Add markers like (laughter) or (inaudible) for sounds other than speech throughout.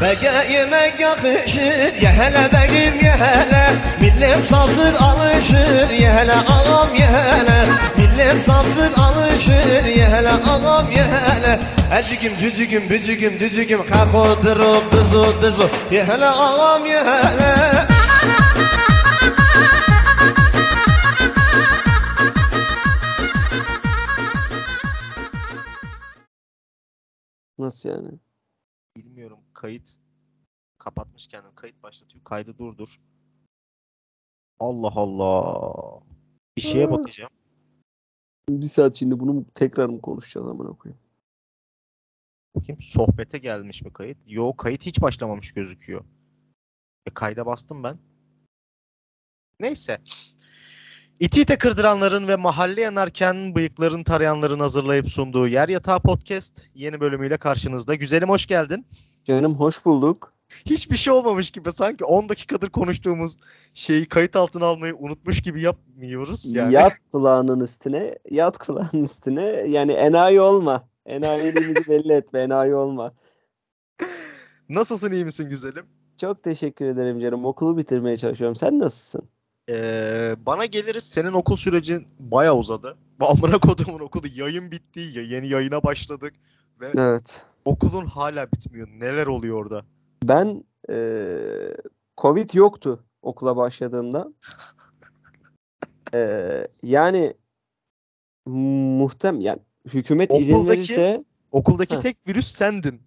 Bege yemek yakışır ye hele begim ye hele Millet sazır alışır ye hele ağam ye hele Millet sazır alışır ye hele ağam ye hele Ecigim cücügüm bücügüm dücügüm Kako dırıp dızu dızu ye hele ağam ye hele Nasıl yani? Bilmiyorum. Kayıt kapatmış kendim. Kayıt başlatıyor. Kaydı durdur. Allah Allah. Bir şeye Aa. bakacağım. Bir saat şimdi bunu tekrar mı konuşacağız amına koyayım? Bakayım sohbete gelmiş mi kayıt? Yo kayıt hiç başlamamış gözüküyor. E, kayda bastım ben. Neyse. İti ite kırdıranların ve mahalle yanarken bıyıkların tarayanların hazırlayıp sunduğu Yer Yatağı Podcast yeni bölümüyle karşınızda. Güzelim hoş geldin. Canım hoş bulduk. Hiçbir şey olmamış gibi sanki 10 dakikadır konuştuğumuz şeyi kayıt altına almayı unutmuş gibi yapmıyoruz. Yani. Yat kulağının üstüne, yat kulağının üstüne. Yani enayi olma. Enayiliğimizi belli etme, enayi olma. Nasılsın iyi misin güzelim? Çok teşekkür ederim canım. Okulu bitirmeye çalışıyorum. Sen nasılsın? Ee, bana geliriz senin okul sürecin baya uzadı. Amına kodumun okulu yayın bitti. ya- Yeni yayına başladık. Ve Evet. Okulun hala bitmiyor. Neler oluyor orada? Ben eee Covid yoktu okula başladığımda. Eee, (laughs) yani muhtem yani hükümet izin Okuldaki- verirse Okuldaki Heh. tek virüs sendin.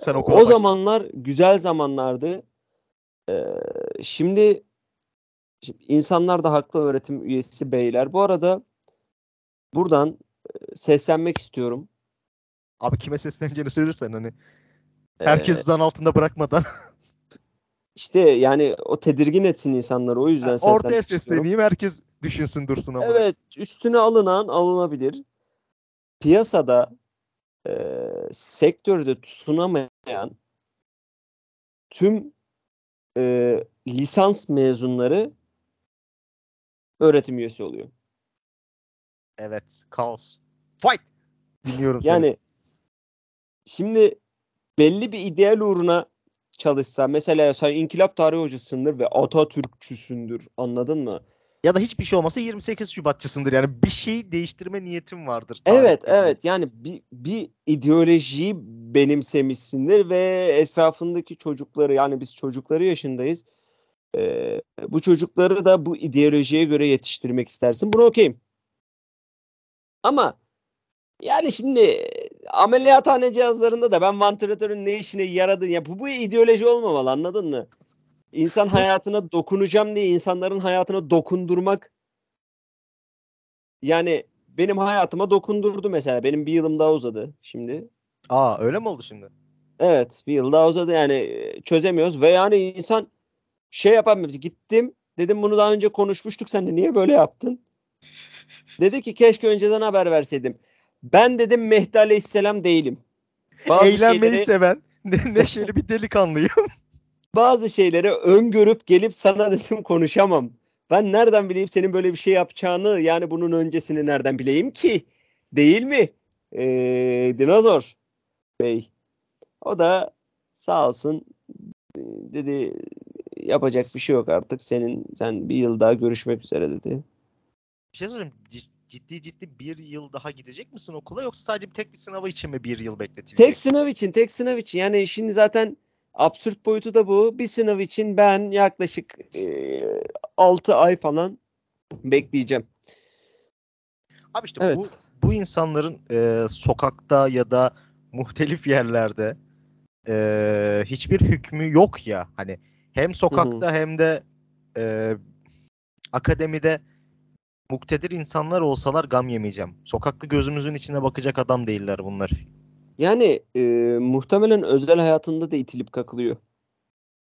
Sen okula o başladın. zamanlar güzel zamanlardı. Eee, şimdi, şimdi insanlar da haklı öğretim üyesi beyler. Bu arada buradan e, seslenmek istiyorum. Abi kime sesleneceğini söylersen hani. Herkes zan altında bırakmadan. (laughs) işte yani o tedirgin etsin insanları. O yüzden Ortaya seslenmek istiyorum. sesleneyim. Herkes düşünsün dursun ama. Evet, üstüne alınan alınabilir. Piyasada e, sektörde tutunamayan tüm e, lisans mezunları öğretim üyesi oluyor. Evet. Kaos. Fight. Dinliyorum (laughs) seni. Yani şimdi belli bir ideal uğruna çalışsa mesela sen inkılap tarihi hocasındır ve Atatürkçüsündür anladın mı? Ya da hiçbir şey olmasa 28 Şubatçısındır. Yani bir şey değiştirme niyetin vardır. Evet, tarihte. evet. Yani bir, bir ideolojiyi benimsemişsindir ve etrafındaki çocukları yani biz çocukları yaşındayız. Ee, bu çocukları da bu ideolojiye göre yetiştirmek istersin. Buna okeyim. Ama yani şimdi ameliyathane cihazlarında da ben vantilatörün ne işine yaradığını ya bu, bu ideoloji olmamalı anladın mı? İnsan hayatına dokunacağım diye insanların hayatına dokundurmak yani benim hayatıma dokundurdu mesela. Benim bir yılım daha uzadı şimdi. Aa öyle mi oldu şimdi? Evet bir yıl daha uzadı yani e, çözemiyoruz ve yani insan şey yapamıyor. Gittim dedim bunu daha önce konuşmuştuk sen de niye böyle yaptın? Dedi ki keşke önceden haber verseydim. Ben dedim Mehdi Aleyhisselam değilim. Bazı Eğlenmeyi şeyleri, seven, ne- (laughs) neşeli bir delikanlıyım. (laughs) bazı şeyleri öngörüp gelip sana dedim konuşamam. Ben nereden bileyim senin böyle bir şey yapacağını yani bunun öncesini nereden bileyim ki? Değil mi? Ee, Dinozor Bey. O da sağ olsun dedi yapacak bir şey yok artık senin sen bir yıl daha görüşmek üzere dedi. Bir şey sorayım. Ciddi ciddi bir yıl daha gidecek misin okula yoksa sadece bir tek bir sınavı için mi bir yıl bekletilecek? Tek sınav için, tek sınav için. Yani şimdi zaten absürt boyutu da bu. Bir sınav için ben yaklaşık e, 6 ay falan bekleyeceğim. Abi işte Evet. bu bu insanların e, sokakta ya da muhtelif yerlerde e, hiçbir hükmü yok ya. Hani hem sokakta hem de e, akademide muktedir insanlar olsalar gam yemeyeceğim. Sokakta gözümüzün içine bakacak adam değiller bunlar. Yani e, muhtemelen özel hayatında da itilip kakılıyor.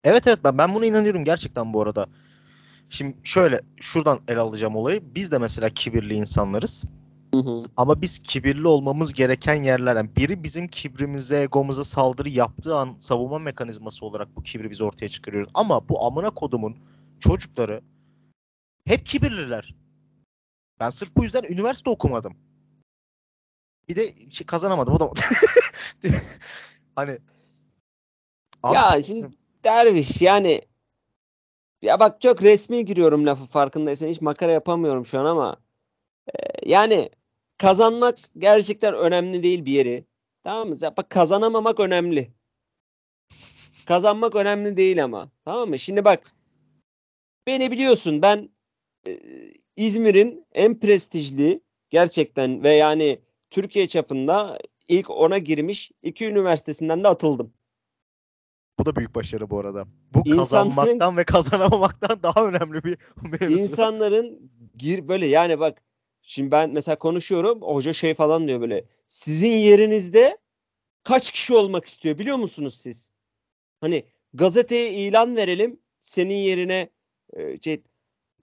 Evet evet ben ben buna inanıyorum gerçekten bu arada. Şimdi şöyle şuradan ele alacağım olayı. Biz de mesela kibirli insanlarız. Hı hı. Ama biz kibirli olmamız gereken yerlerden biri bizim kibrimize, egomuza saldırı yaptığı an savunma mekanizması olarak bu kibri biz ortaya çıkarıyoruz. Ama bu amına kodumun çocukları hep kibirliler. Ben sırf bu yüzden üniversite okumadım. Bir de şey kazanamadım o da. (laughs) hani Abi, Ya şimdi derviş yani ya bak çok resmi giriyorum lafı farkındaysan hiç makara yapamıyorum şu an ama e, yani kazanmak gerçekten önemli değil bir yeri. Tamam mı? Ya Bak kazanamamak önemli. Kazanmak önemli değil ama. Tamam mı? Şimdi bak beni biliyorsun ben e, İzmir'in en prestijli gerçekten ve yani Türkiye çapında ilk ona girmiş iki üniversitesinden de atıldım. bu da büyük başarı bu arada. Bu İnsanların- kazanmaktan ve kazanamamaktan (laughs) daha önemli bir mevzu. İnsanların gir böyle yani bak şimdi ben mesela konuşuyorum hoca şey falan diyor böyle sizin yerinizde kaç kişi olmak istiyor biliyor musunuz siz? Hani gazeteye ilan verelim senin yerine şey,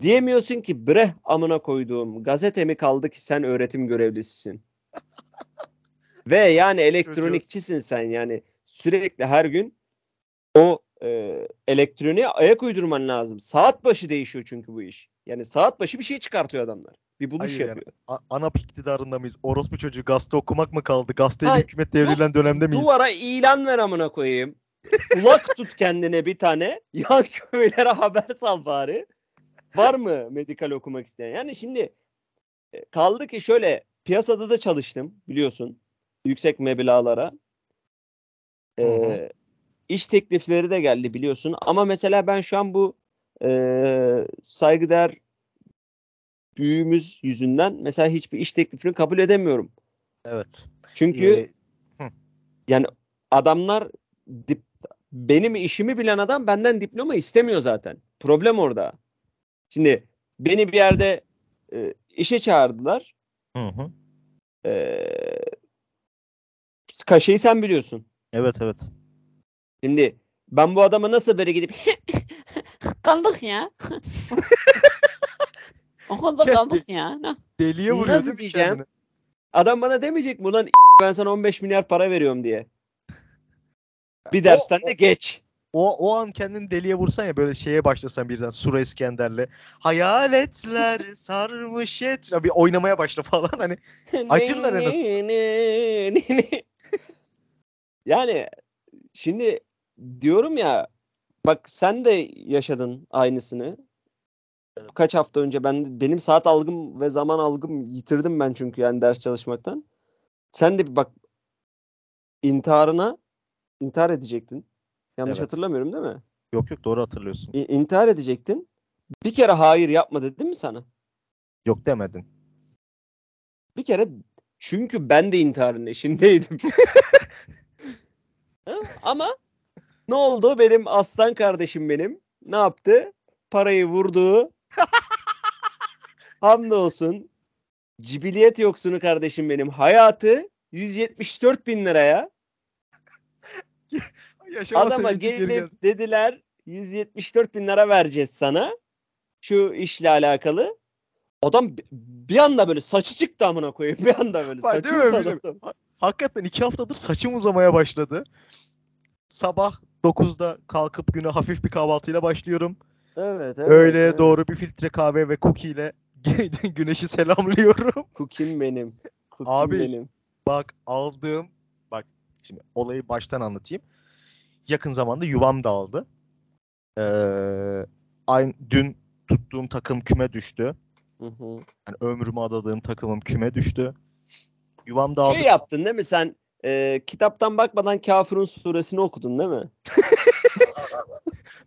diyemiyorsun ki bre amına koyduğum gazete mi kaldı ki sen öğretim görevlisisin. (laughs) Ve yani elektronikçisin sen yani sürekli her gün o e, elektroniğe ayak uydurman lazım. Saat başı değişiyor çünkü bu iş. Yani saat başı bir şey çıkartıyor adamlar. Bir buluş Hayır yani. yapıyor. A- ANAP iktidarında mıyız? Orospu çocuğu gazete okumak mı kaldı? Gazeteyle Hayır, hükümet devrilen dönemde miyiz? Duvara ilan ver amına koyayım. Kulak tut kendine bir tane. (laughs) Yan köylere haber sal bari. Var mı medikal okumak isteyen? Yani şimdi e, kaldı ki şöyle piyasada da çalıştım biliyorsun. Yüksek meblağlara. Hı hı. Ee, iş teklifleri de geldi biliyorsun. Ama mesela ben şu an bu e, saygıdeğer büyüğümüz yüzünden mesela hiçbir iş teklifini kabul edemiyorum. Evet. Çünkü Ee, yani adamlar dip, benim işimi bilen adam benden diploma istemiyor zaten. Problem orada. Şimdi beni bir yerde e, işe çağırdılar. hı hı. E, kaşeyi sen biliyorsun. Evet evet. Şimdi ben bu adama nasıl böyle gidip (laughs) kaldık ya. (laughs) Okulda kaldık ya. Ne- Deliye vuruyor Nasıl diyeceğim? kendini? Adam bana demeyecek mi ulan ben sana 15 milyar para veriyorum diye. (laughs) Bir O- dersten o- de geç. O, o an kendini deliye vursan ya böyle şeye başlasan birden Sura İskender'le hayaletler (laughs) sarmış etrafı bir oynamaya başla falan hani (laughs) Acırlar en azından. (laughs) yani şimdi diyorum ya bak sen de yaşadın aynısını. Kaç hafta önce ben benim saat algım ve zaman algım yitirdim ben çünkü yani ders çalışmaktan. Sen de bir bak intiharına intihar edecektin. Yanlış Evet. hatırlamıyorum değil mi? yok yok doğru hatırlıyorsun. İ- intihar edecektin. Bir kere hayır yapma dedim mi sana? Yok demedin. Bir kere çünkü ben de intiharın eşindeydim. (laughs) Ama ne oldu? Benim aslan kardeşim benim. Ne yaptı? Parayı vurdu. (laughs) Hamdolsun. Cibiliyet yoksunu kardeşim benim. Hayatı 174 bin liraya. (laughs) Yaşama Adama geri gelip dediler 174 bin lira vereceğiz sana. Şu işle alakalı. Adam bi- bir anda böyle saçı çıktı amına koyayım. Bir anda böyle saçı uzadı. Hakikaten iki haftadır saçım uzamaya başladı. Sabah 9'da kalkıp güne hafif bir kahvaltıyla başlıyorum. Evet, evet. Öğleye evet. doğru bir filtre kahve ve cookie ile (laughs) güneşi selamlıyorum. Cookim benim. Cookim Abi, benim. Bak aldığım bak şimdi olayı baştan anlatayım. Yakın zamanda yuvam dağıldı. Ee, aynı dün tuttuğum takım küme düştü. Hı hı. Yani ömrümü adadığım takımım küme düştü. Yuvam dağıldı. Şey yaptın değil mi sen? e, kitaptan bakmadan Kafirun suresini okudun değil mi? (laughs)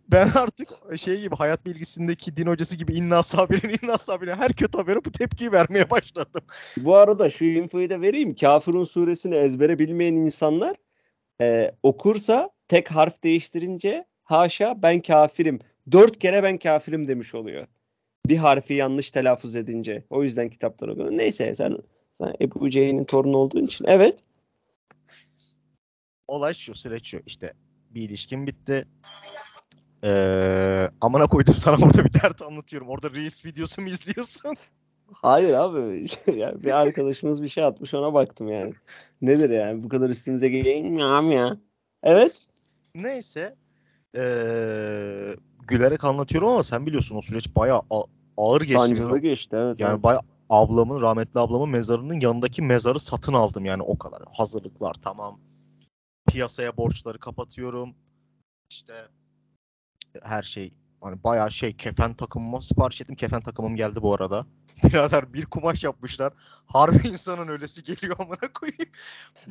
Ben artık şey gibi hayat bilgisindeki din hocası gibi inna sabirin inna sabirin her kötü habere bu tepkiyi vermeye başladım. Bu arada şu infoyu da vereyim. Kafirun suresini ezbere bilmeyen insanlar e, okursa tek harf değiştirince haşa ben kafirim. Dört kere ben kafirim demiş oluyor. Bir harfi yanlış telaffuz edince. O yüzden kitapları okuyor. Neyse sen, sen Ebu Cehil'in torunu olduğun için. Evet. Olay şu süreç şu işte bir ilişkim bitti. Ee, amına koydum sana burada bir dert anlatıyorum. Orada Reels videosu mu izliyorsun? Hayır abi. (laughs) ya bir arkadaşımız bir şey atmış ona baktım yani. Nedir yani? Bu kadar üstümüze geleyim ya. Evet. Neyse. Ee, gülerek anlatıyorum ama sen biliyorsun o süreç bayağı ağır geçti. Sancılı geçti evet. Yani evet. bayağı ablamın, rahmetli ablamın mezarının yanındaki mezarı satın aldım yani o kadar. Hazırlıklar tamam. Piyasaya borçları kapatıyorum. İşte her şey hani bayağı şey kefen takımıma sipariş ettim. Kefen takımım geldi bu arada. (laughs) Birader bir kumaş yapmışlar. Harbi insanın ölesi geliyor amına koyayım.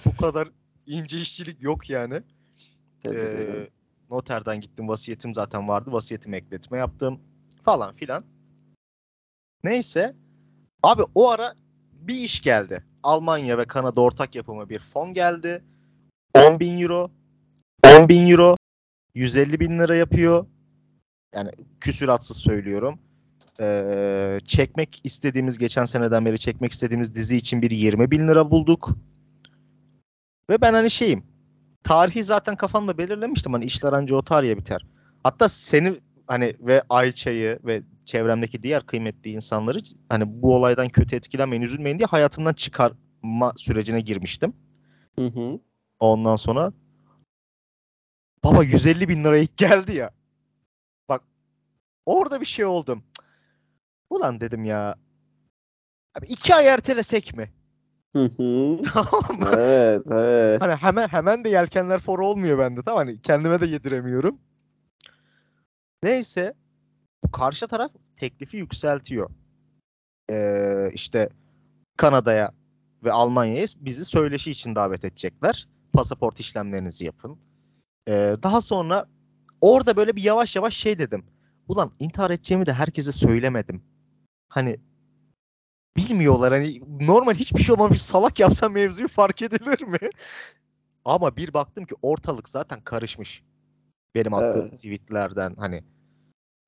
bu kadar ince işçilik yok yani. Ee, noterden gittim. Vasiyetim zaten vardı. Vasiyetimi ekletme yaptım. Falan filan. Neyse. Abi o ara bir iş geldi. Almanya ve Kanada ortak yapımı bir fon geldi. 10 bin euro. 10 bin euro. 150 bin lira yapıyor. Yani küsüratsız söylüyorum. Ee, çekmek istediğimiz geçen seneden beri çekmek istediğimiz dizi için bir 20 bin lira bulduk. Ve ben hani şeyim tarihi zaten kafamda belirlemiştim. Hani işler anca o tarihe biter. Hatta seni hani ve Ayça'yı ve çevremdeki diğer kıymetli insanları hani bu olaydan kötü etkilenmeyin, üzülmeyin diye hayatımdan çıkarma sürecine girmiştim. Hı hı. Ondan sonra baba 150 bin lira ilk geldi ya. Bak orada bir şey oldum. Ulan dedim ya. Abi iki ay ertelesek mi? (laughs) Tamam mı? evet, evet. Hani hemen hemen de yelkenler for olmuyor bende tamam hani kendime de yediremiyorum. Neyse bu karşı taraf teklifi yükseltiyor. Ee, işte Kanada'ya ve Almanya'ya bizi söyleşi için davet edecekler. Pasaport işlemlerinizi yapın. Ee, daha sonra orada böyle bir yavaş yavaş şey dedim. Ulan intihar edeceğimi de herkese söylemedim. Hani bilmiyorlar hani normal hiçbir şey olmamış salak yapsam mevzuyu fark edilir mi? Ama bir baktım ki ortalık zaten karışmış. Benim attığım Evet. tweetlerden hani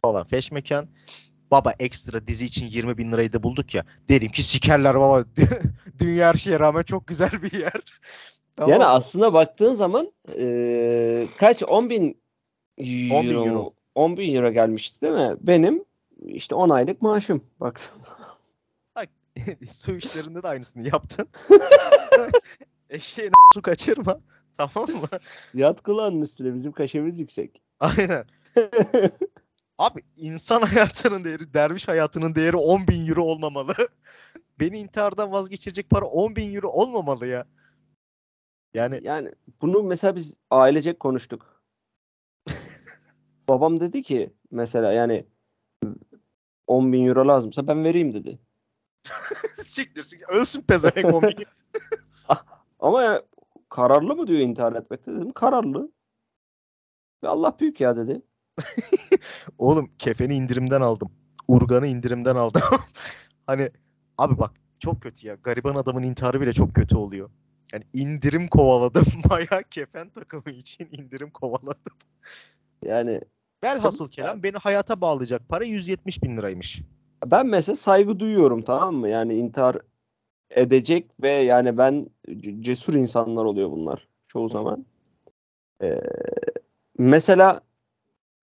falan feşmekan. Baba ekstra dizi için 20 bin lirayı da bulduk ya. Derim ki sikerler baba. (laughs) Dünya her şeye rağmen çok güzel bir yer. (laughs) Tamam Yani aslında baktığın zaman eee, kaç 10 bin 10 bin euro, euro. 10 bin euro gelmişti değil mi? Benim işte 10 aylık maaşım. Baksana. (laughs) su işlerinde de aynısını yaptın. (laughs) Eşeğin su kaçırma. Tamam mı? Yat kulağının üstüne bizim kaşemiz yüksek. Aynen. (laughs) Abi insan hayatının değeri, derviş hayatının değeri 10 bin euro olmamalı. Beni intihardan vazgeçirecek para 10 bin euro olmamalı ya. Yani Yani bunu mesela biz ailecek konuştuk. Babam dedi ki mesela yani 10 bin euro lazımsa ben vereyim dedi. (laughs) siktir siktir. Ölsün pezevenk 10 bin. (laughs) Ama ya, kararlı mı diyor intihar etmekte dedim. Kararlı. Ve Allah büyük ya dedi. (laughs) Oğlum kefeni indirimden aldım. Urgan'ı indirimden aldım. hani abi bak çok kötü ya. Gariban adamın intiharı bile çok kötü oluyor. Yani indirim kovaladım. Bayağı kefen takımı için indirim kovaladım. Yani Velhasıl kelam beni hayata bağlayacak para 170 bin liraymış. Ben mesela saygı duyuyorum tamam mı? Yani intihar edecek ve yani ben cesur insanlar oluyor bunlar çoğu zaman. Ee, mesela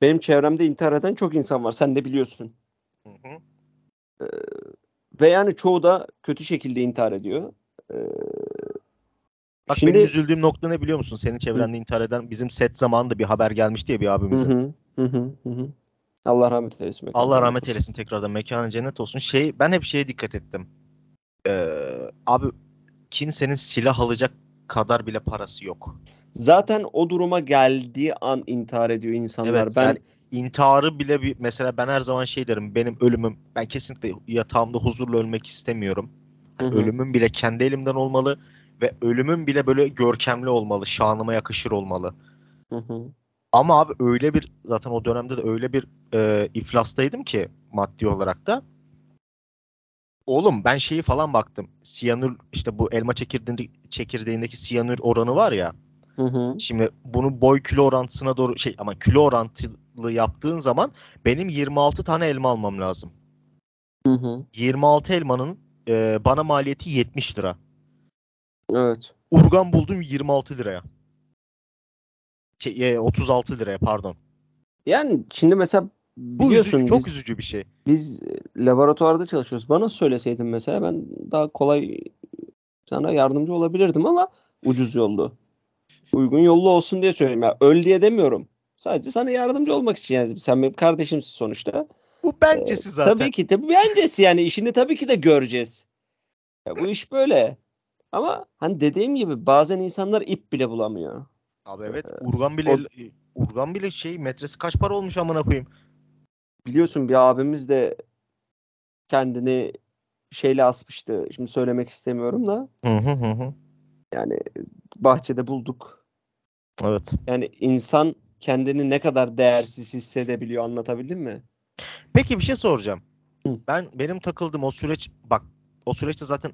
benim çevremde intihar eden çok insan var. Sen de biliyorsun. Hı hı. Ve yani çoğu da kötü şekilde intihar ediyor. Ee, Bak şimdi benim üzüldüğüm nokta ne biliyor musun? Senin çevrende intihar eden bizim set zamanında bir haber gelmişti ya bir Hı abimizin. hı, hı hı, hı hı. Allah rahmet eylesin. Allah rahmet eylesin tekrardan mekanı cennet olsun. Şey ben hep şeye dikkat ettim. Ee, abi kimsenin silah alacak kadar bile parası yok. Zaten o duruma geldiği an intihar ediyor insanlar. Evet ben yani intiharı bile bir mesela ben her zaman şey derim benim ölümüm ben kesinlikle yatağımda huzurla ölmek istemiyorum. Hı hı. Ölümüm bile kendi elimden olmalı ve ölümüm bile böyle görkemli olmalı, şanıma yakışır olmalı. Hı hı. Ama abi öyle bir zaten o dönemde de öyle bir e, iflastaydım ki maddi olarak da. Oğlum ben şeyi falan baktım. Siyanür işte bu elma çekirdeğinde, çekirdeğindeki siyanür oranı var ya. Hı hı. Şimdi bunu boy kilo orantısına doğru şey ama kilo orantılı yaptığın zaman benim 26 tane elma almam lazım. Hı hı. 26 elmanın e, bana maliyeti 70 lira. Evet. Urgan buldum 26 liraya. Şey, e, 36 liraya pardon. Yani şimdi mesela Bu biliyorsun üzücü, çok biz, üzücü bir şey. biz laboratuvarda çalışıyoruz. Bana söyleseydin mesela ben daha kolay sana yardımcı olabilirdim ama ucuz yollu. Uygun yollu olsun diye söyleyeyim. Ya öl diye demiyorum. Sadece sana yardımcı olmak için yani sen benim kardeşimsin sonuçta. Bu bencesi zaten. Tabii ki tabii bencesi yani işini tabii ki de göreceğiz. Ya bu iş böyle. Ama hani dediğim gibi bazen insanlar ip bile bulamıyor. Abi evet Urgan bile o- Urgan bile şey metresi kaç para olmuş amına koyayım. Biliyorsun bir abimiz de kendini şeyle asmıştı. Şimdi söylemek istemiyorum da. Hı hı hı hı. Yani bahçede bulduk. Evet. Yani insan kendini ne kadar değersiz hissedebiliyor anlatabildim mi? Peki bir şey soracağım. Hı. Ben benim takıldığım o süreç bak o süreçte zaten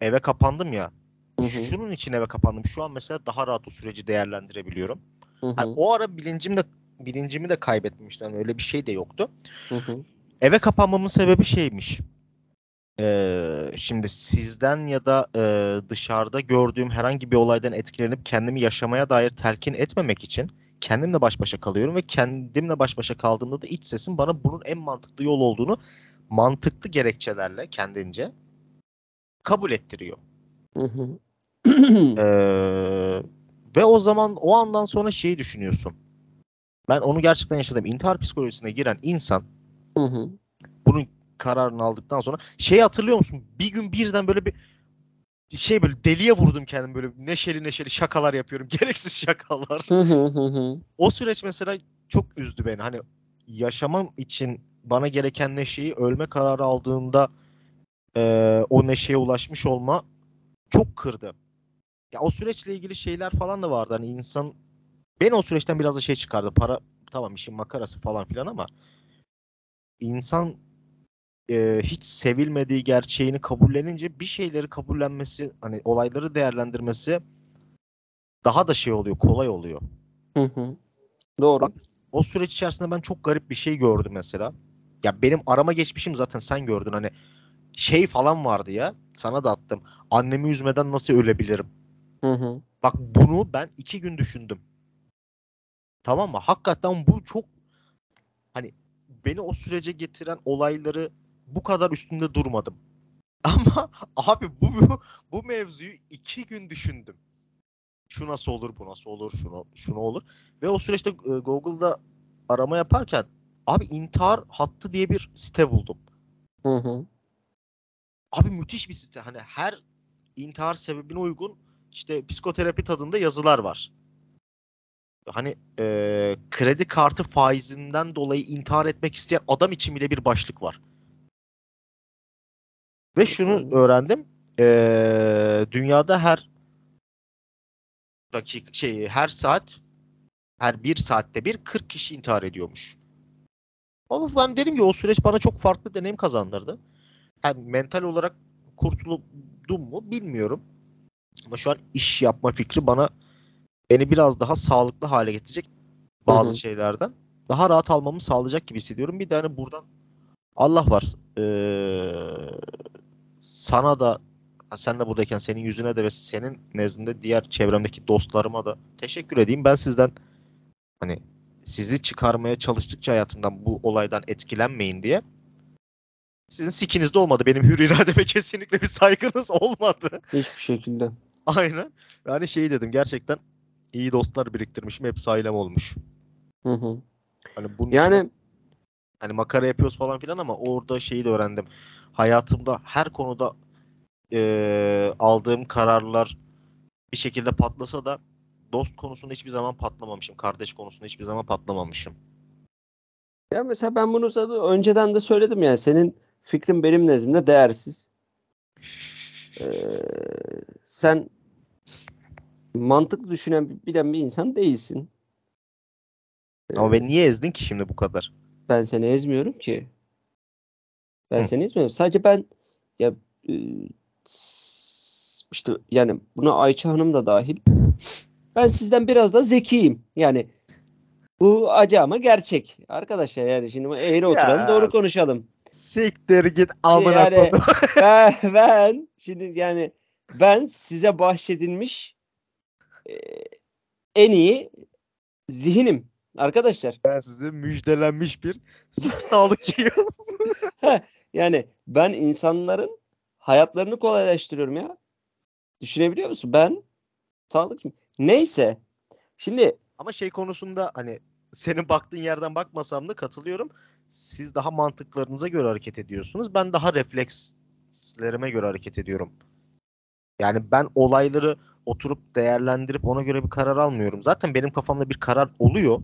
eve kapandım ya. Hı hı, Şunun için eve kapandım. Şu an mesela daha rahat o süreci değerlendirebiliyorum. Hani o ara bilincim de bilincimi de kaybetmiştim. Yani öyle bir şey de yoktu. hı hı, Eve kapanmamın sebebi şeymiş. Ee, şimdi sizden ya da e, dışarıda gördüğüm herhangi bir olaydan etkilenip kendimi yaşamaya dair telkin etmemek için kendimle baş başa kalıyorum ve kendimle baş başa kaldığımda da iç sesim bana bunun en mantıklı yol olduğunu mantıklı gerekçelerle kendince kabul ettiriyor. hı hı. (clears throat) Ee, ve o zaman o andan sonra şeyi düşünüyorsun. Ben onu gerçekten yaşadım. İntihar psikolojisine giren insan Hı hı. bunun kararını aldıktan sonra şeyi hatırlıyor musun? Bir gün birden böyle bir şey böyle deliye vurdum kendimi böyle neşeli neşeli şakalar yapıyorum. (laughs) Gereksiz şakalar. O süreç mesela çok üzdü beni. Hani yaşamam için bana gereken neşeyi ölme kararı aldığında eee, o neşeye ulaşmış olma çok kırdı. Ya o süreçle ilgili şeyler falan da vardı. Hani insan beni o süreçten biraz da şey çıkardı. Para tamam işin makarası falan filan ama insan eee, hiç sevilmediği gerçeğini kabullenince bir şeyleri kabullenmesi, hani olayları değerlendirmesi daha da şey oluyor, kolay oluyor. Hı hı. Doğru. Bak, o süreç içerisinde ben çok garip bir şey gördüm mesela. Ya benim arama geçmişim zaten sen gördün hani şey falan vardı ya sana da attım. Annemi üzmeden nasıl ölebilirim? Hı hı. Bak bunu ben iki gün düşündüm. Tamam mı? Hakikaten bu çok hani beni o sürece getiren olayları bu kadar üstünde durmadım. (laughs) Ama abi bu, bu, bu mevzuyu iki gün düşündüm. Şu nasıl olur, bu nasıl olur, şunu, şunu olur. Ve o süreçte e, Google'da arama yaparken abi intihar hattı diye bir site buldum. Hı hı. Abi müthiş bir site. Hani her intihar sebebine uygun işte psikoterapi tadında yazılar var. Hani e, kredi kartı faizinden dolayı intihar etmek isteyen adam için bile bir başlık var. Ve şunu öğrendim. E, dünyada her dakika şey her saat her bir saatte bir 40 kişi intihar ediyormuş. Ama ben dedim ki o süreç bana çok farklı deneyim kazandırdı. Hem mental olarak kurtuldum mu bilmiyorum. Ama şu an iş yapma fikri bana beni biraz daha sağlıklı hale getirecek bazı Hı hı. şeylerden. Daha rahat almamı sağlayacak gibi hissediyorum. Bir de hani buradan Allah var. Ee, sana da sen de buradayken senin yüzüne de ve senin nezdinde diğer çevremdeki dostlarıma da teşekkür edeyim. Ben sizden hani sizi çıkarmaya çalıştıkça hayatımdan bu olaydan etkilenmeyin diye sizin sikinizde olmadı. Benim hür irademe (laughs) kesinlikle bir saygınız olmadı. Hiçbir şekilde. Aynen. Yani şey dedim gerçekten iyi dostlar biriktirmişim. Hepsi ailem olmuş. Hı hı. Hani bunun için Yani hani makara yapıyoruz falan filan ama orada şeyi de öğrendim. Hayatımda her konuda eee, aldığım kararlar bir şekilde patlasa da dost konusunda hiçbir zaman patlamamışım. Kardeş konusunda hiçbir zaman patlamamışım. ya mesela ben bunu önceden de söyledim yani senin fikrin benim nezdimde değersiz. Ee, sen mantıklı düşünen bilen bir insan değilsin. Ama beni niye ezdin ki şimdi bu kadar? Ben seni ezmiyorum ki. Ben Hı. seni ezmiyorum. Sadece ben ya e, işte yani buna Ayça Hanım da dahil. Ben sizden biraz da zekiyim. Yani bu acı ama gerçek. Arkadaşlar yani şimdi eğri oturalım Ya. doğru konuşalım. Siktir git amına Yani- kodum. (laughs) ben, ben şimdi yani ben size bahşedilmiş e, en iyi zihinim arkadaşlar. Ben size müjdelenmiş bir sağlıkçıyım. (laughs) (laughs) Yani ben insanların hayatlarını kolaylaştırıyorum ya. Düşünebiliyor musun? Ben sağlık neyse. Şimdi Ama şey konusunda hani senin baktığın yerden bakmasam da katılıyorum. Siz daha mantıklarınıza göre hareket ediyorsunuz. Ben daha reflekslerime göre hareket ediyorum. Yani ben olayları oturup değerlendirip ona göre bir karar almıyorum. Zaten benim kafamda bir karar oluyor.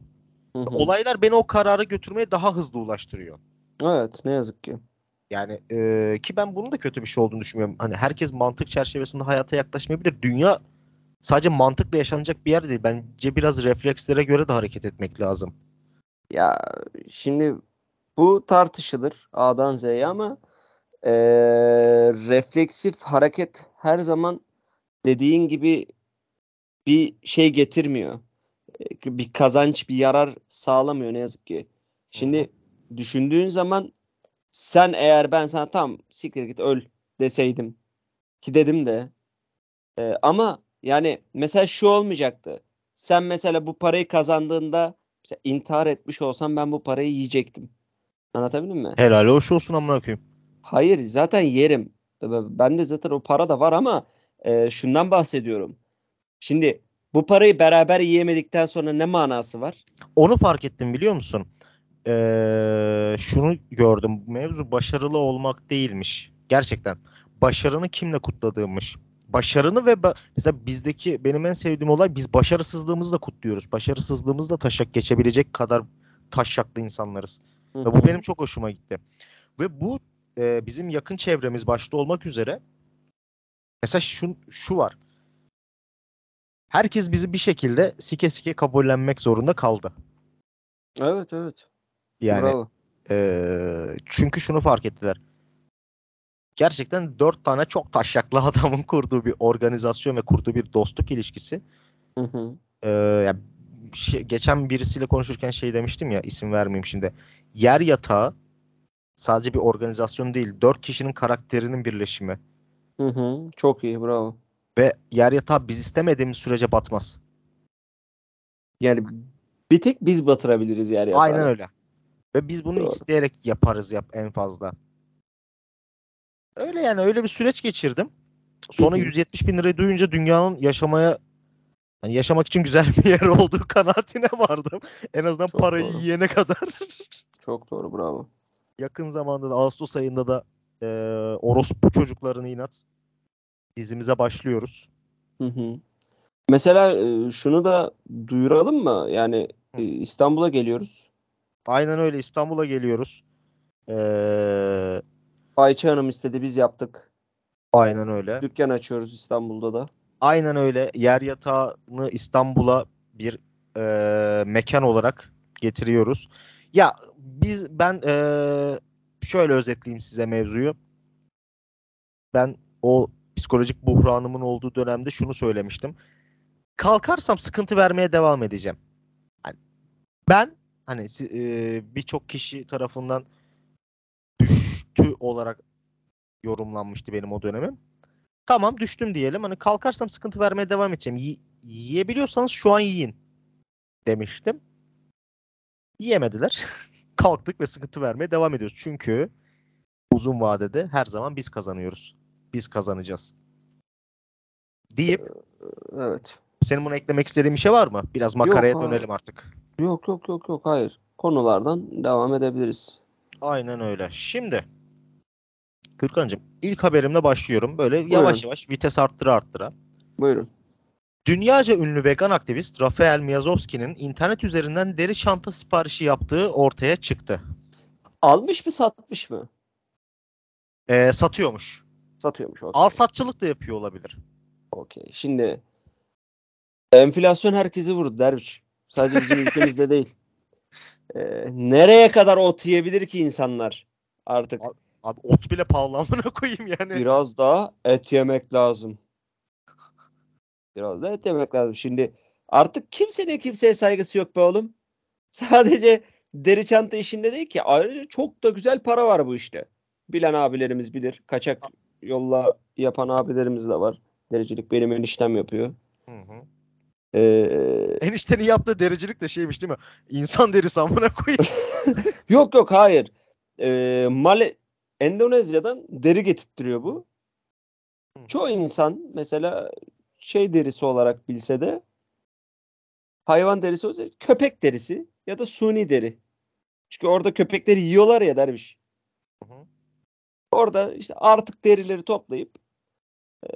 Hı hı. Olaylar beni o karara götürmeye daha hızlı ulaştırıyor. Evet ne yazık ki. Yani e, ki ben bunun da kötü bir şey olduğunu düşünmüyorum. Hani herkes mantık çerçevesinde hayata yaklaşmayabilir. Dünya sadece mantıkla yaşanacak bir yer değil. Bence biraz reflekslere göre de hareket etmek lazım. Ya şimdi bu tartışılır A'dan Z'ye ama eee, refleksif hareket her zaman dediğin gibi bir şey getirmiyor. E, Bir kazanç, bir yarar sağlamıyor ne yazık ki. Şimdi düşündüğün zaman sen eğer ben sana tam siktir git öl deseydim ki dedim de e, ama yani mesela şu olmayacaktı. Sen mesela bu parayı kazandığında mesela intihar etmiş olsam ben bu parayı yiyecektim. Anlatabildim mi? Helal hoş olsun amına koyayım. Hayır zaten yerim. Ben de zaten o para da var ama e, şundan bahsediyorum. Şimdi bu parayı beraber yiyemedikten sonra ne manası var? Onu fark ettim biliyor musun? Ee, şunu gördüm. Mevzu başarılı olmak değilmiş. Gerçekten. Başarını kimle kutladığımmış. Başarını ve ba- mesela bizdeki benim en sevdiğim olay biz başarısızlığımızı da kutluyoruz. Başarısızlığımızı da taşak geçebilecek kadar taşaklı insanlarız. Ve bu benim çok hoşuma gitti. Ve bu e, bizim yakın çevremiz başta olmak üzere mesela şu, şu var. Herkes bizi bir şekilde sike sike kabullenmek zorunda kaldı. Evet evet. Yani Bravo. e, çünkü şunu fark ettiler. Gerçekten dört tane çok taşaklı (laughs) adamın kurduğu bir organizasyon ve kurduğu bir dostluk ilişkisi. Hı hı. E, ya şey- geçen birisiyle konuşurken şey demiştim ya isim vermeyeyim şimdi. Yer yatağı sadece bir organizasyon değil, dört kişinin karakterinin birleşimi. Hı hı. Çok iyi bravo. Ve yer yatağı biz istemediğimiz sürece batmaz. Yani bir tek biz batırabiliriz yer yatağı. Aynen öyle. Ve biz bunu Doğru. isteyerek yaparız yap en fazla. Öyle yani öyle bir süreç geçirdim. Sonra Hı hı. 170 bin lirayı duyunca dünyanın yaşamaya hani yaşamak için güzel bir yer olduğu (laughs) kanaatine vardım. En azından Çok parayı doğru. yiyene kadar. (laughs) Çok doğru bravo. Yakın zamanda da Ağustos ayında da e, orospu çocuklarını inat dizimize başlıyoruz. Hı hı. Mesela şunu da duyuralım mı? Yani İstanbul'a geliyoruz. Aynen öyle İstanbul'a geliyoruz. Ee, Ayça Hanım istedi biz yaptık. aynen öyle. Dükkan açıyoruz İstanbul'da da. Aynen öyle. Yer yatağını İstanbul'a bir e, mekan olarak getiriyoruz. Ya biz ben e, şöyle özetleyeyim size mevzuyu. Ben o psikolojik buhranımın olduğu dönemde şunu söylemiştim. Kalkarsam sıkıntı vermeye devam edeceğim. Hani ben hani e, birçok kişi tarafından düştü olarak yorumlanmıştı benim o dönemim. Tamam düştüm diyelim. Hani kalkarsam sıkıntı vermeye devam edeceğim. Yi- yiyebiliyorsanız şu an yiyin demiştim. Yiyemediler. (laughs) Kalktık ve sıkıntı vermeye devam ediyoruz. Çünkü uzun vadede her zaman biz kazanıyoruz. Biz kazanacağız. Deyip Evet. senin buna eklemek istediğin bir şey var mı? Biraz makaraya Yok, dönelim artık. Yok yok yok yok hayır. Konulardan devam edebiliriz. Aynen öyle. Şimdi Gürkan'cığım ilk haberimle başlıyorum. Böyle yavaş Buyurun. yavaş vites arttıra arttıra. Buyurun. Dünyaca ünlü vegan aktivist Rafael Miazowski'nin internet üzerinden deri çanta siparişi yaptığı ortaya çıktı. Almış mı satmış mı? Ee, satıyormuş. Satıyormuş. okey. Al satçılık da yapıyor olabilir. Okey. Şimdi enflasyon herkesi vurdu derviş. Sadece bizim (laughs) ülkemizde değil. Ee, nereye kadar ot yiyebilir ki insanlar artık? Abi ot bile pahalı (laughs) amına koyayım yani. Biraz daha et yemek lazım. Biraz da et yemek lazım. Şimdi artık kimsenin kimseye saygısı yok be oğlum. (laughs) Sadece deri çanta işinde değil ki. Ayrıca çok da güzel para var bu işte. Bilen abilerimiz bilir. Kaçak yolla yapan abilerimiz de var. Dericilik benim eniştem yapıyor. Hı hı. Ee, Eniştenin yaptığı dericilik de şeymiş değil mi? İnsan derisi amına koyayım. (laughs) yok yok hayır. Ee, Male Endonezya'dan deri getirtiyor bu. Çoğu insan mesela şey derisi olarak bilse de hayvan derisi olsa köpek derisi ya da suni deri. Çünkü orada köpekleri yiyorlar ya derviş. Hı hı. Orada işte artık derileri toplayıp e,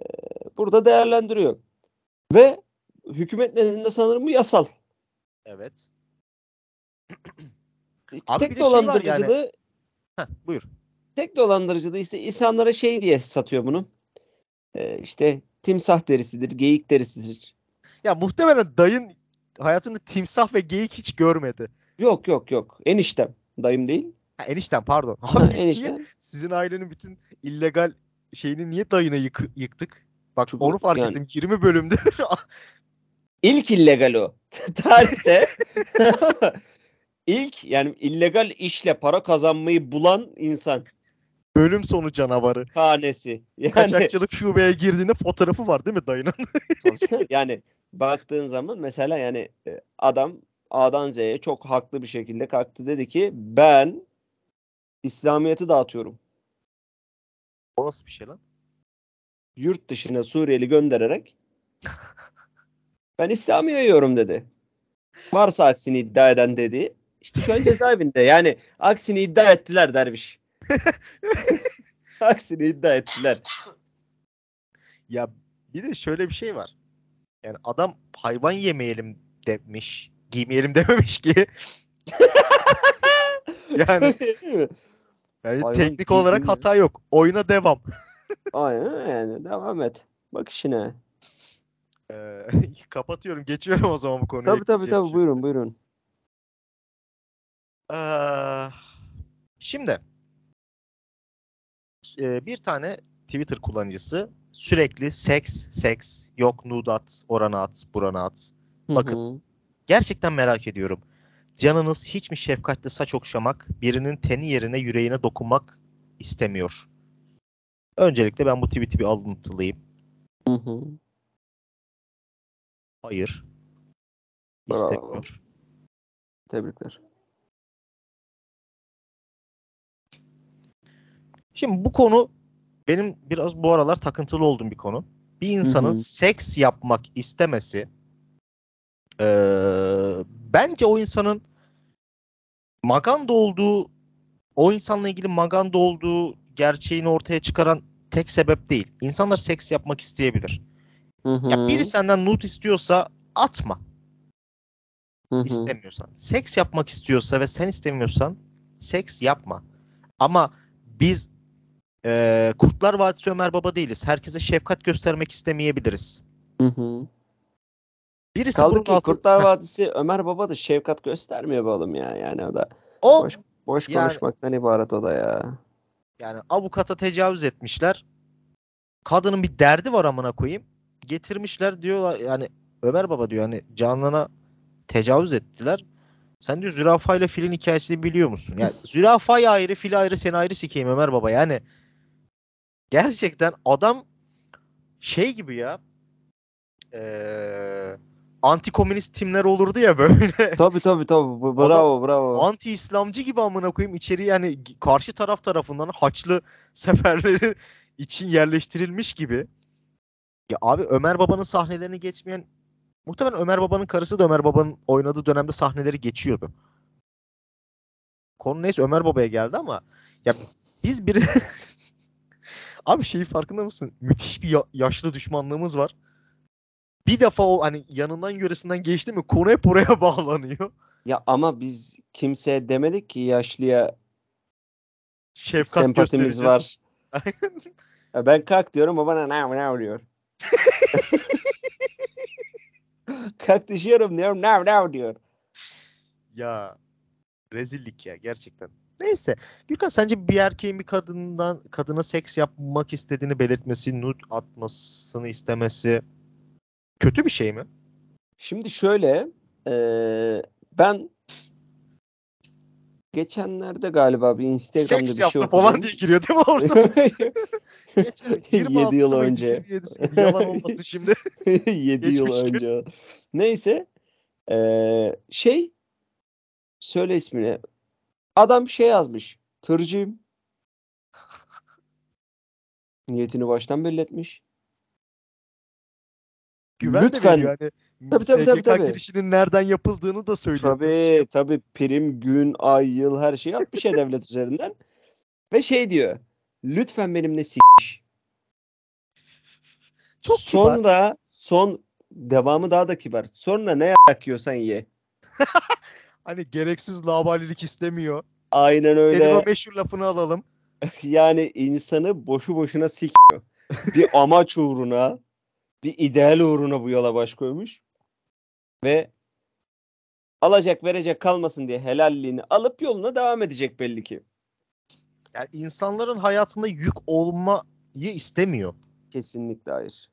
burada değerlendiriyor. Ve hükümet nezdinde sanırım bu yasal. evet. Abi bir tek de şey var dolandırıcılığı Heh, buyur. Tek dolandırıcılığı işte insanlara şey diye satıyor bunu. Ee, işte timsah derisidir, geyik derisidir. Ya muhtemelen dayın hayatında timsah ve geyik hiç görmedi. Yok yok yok. Eniştem. Dayım değil. Ha, enişten pardon. (laughs) Abi niye eniştem. sizin ailenin bütün illegal şeyini niye dayına yık- yıktık? Bak Çünkü onu fark yani- ettim. 20 bölümde (laughs) (laughs) İlk illegal o. Tarihte ilk yani illegal işle para kazanmayı bulan insan bölüm sonu canavarı. hanesi. Yani Kaçakçılık şubeye girdiğinde fotoğrafı var değil mi dayının? (laughs) yani baktığın zaman mesela yani e, adam A'dan Z'ye çok haklı bir şekilde kalktı dedi ki ben İslamiyet'i dağıtıyorum. o nasıl bir şey lan? Yurt dışına Suriyeli göndererek ben İslam'ı yayıyorum dedi. Varsa aksini iddia eden dedi. İşte şu an cezaevinde. Yani aksini iddia ettiler derviş. (laughs) aksini iddia ettiler. Ya bir de şöyle bir şey var. Yani adam hayvan yemeyelim demiş. Giymeyelim (laughs) dememiş ki. (laughs) yani, yani Hayvan teknik olarak hata yok. Oyuna devam. Aynen yani devam et. Bak işine. Ee, kapatıyorum. Geçiyorum o zaman bu konuya. Tabii tabii tabii şey buyurun buyurun. Ee, şimdi e, bir tane Twitter kullanıcısı sürekli seks, seks, yok nude at, orana at, burana at. Bakın. Hı hı. Gerçekten merak ediyorum. Canınız hiç mi şefkatle saç okşamak, birinin teni yerine yüreğine dokunmak istemiyor? Öncelikle ben bu tweet'i bir alıntılayayım. Hı hı. Hayır. Bravo. İstemiyor. Tebrikler. Şimdi bu konu benim biraz bu aralar takıntılı olduğum bir konu. Bir insanın hı. seks yapmak istemesi eee, bence o insanın maganda olduğu o insanla ilgili maganda olduğu gerçeğini ortaya çıkaran tek sebep değil. İnsanlar seks yapmak isteyebilir. Hı hı. Ya biri senden nude istiyorsa atma. Hı hı. istemiyorsan. Seks yapmak istiyorsa ve sen istemiyorsan seks yapma. Ama biz eee, Kurtlar Vadisi Ömer Baba değiliz. Herkese şefkat göstermek istemeyebiliriz. Hı hı. Birisi Kaldı ki altı- Kurtlar Vadisi Ömer Baba da şefkat göstermiyor oğlum ya. Yani o da o boş, boş yani- konuşmaktan ibaret o da ya. yani avukata tecavüz etmişler. Kadının bir derdi var amına koyayım. Getirmişler diyorlar yani Ömer Baba diyor hani Canan'a tecavüz ettiler. Sen diyor zürafa ile filin hikayesini biliyor musun? Yani (laughs) zürafayı ayrı, fili ayrı, seni ayrı sikeyim Ömer Baba. Yani gerçekten adam şey gibi ya eee anti-komünist timler olurdu ya böyle. (laughs) Tabii tabii tabii. Bravo bravo. Anti-İslamcı gibi amına koyayım içeri yani karşı taraf tarafından Haçlı (laughs) seferleri için yerleştirilmiş gibi. Ya abi Ömer Baba'nın sahnelerini geçmeyen muhtemelen Ömer Baba'nın karısı da Ömer Baba'nın oynadığı dönemde sahneleri geçiyordu. Konu neyse Ömer Baba'ya geldi ama ya biz bir (laughs) Abi şeyi farkında mısın? Müthiş bir ya- yaşlı düşmanlığımız var. Bir defa o hani yanından yöresinden geçti mi konu hep oraya (laughs) bağlanıyor. Ya ama biz kimseye demedik ki yaşlıya Şefkat sempatimiz var. (laughs) Ya ben kalk diyorum o bana ne ne diyor. (laughs) kalk düşüyorum diyorum ne ne diyor. Ya rezillik ya gerçekten. Neyse. Gürkan sence bir erkeğin bir kadından kadına seks yapmak istediğini belirtmesi, nude atmasını istemesi kötü bir şey mi? Şimdi şöyle eee, ben geçenlerde galiba bir Instagram'da Seks bir şey yaptı falan okudum. diye giriyor değil mi orada? (laughs) Geçen 7 yıl 26'sı mıydı, önce. 27'si miydi? Yalan olmasın şimdi. (laughs) 7 yıl gün. önce. Neyse. eee, şey söyle ismini. Adam şey yazmış. Tırcıyım. Niyetini baştan belli etmiş. Güven Lütfen. yani. Tabii, tabii, tabii, tabii. girişinin nereden yapıldığını da söylüyor. Tabii tabii prim, gün, ay, yıl her şeyi atmış ya (laughs) devlet üzerinden. Ve şey diyor. Lütfen benimle s***. Çok kibar. Sonra son devamı daha da kibar. Sonra ne yak yiyorsan ye. (laughs) Hani gereksiz labalilik istemiyor. Aynen Senin o öyle. meşhur lafını alalım. (laughs) Yani insanı boşu boşuna sikiyor. Bir (laughs) amaç uğruna, bir ideal uğruna bu yola baş koymuş. Ve alacak verecek kalmasın diye helalliğini alıp yoluna devam edecek belli ki. Yani insanların hayatında yük olmayı istemiyor. Kesinlikle hayır.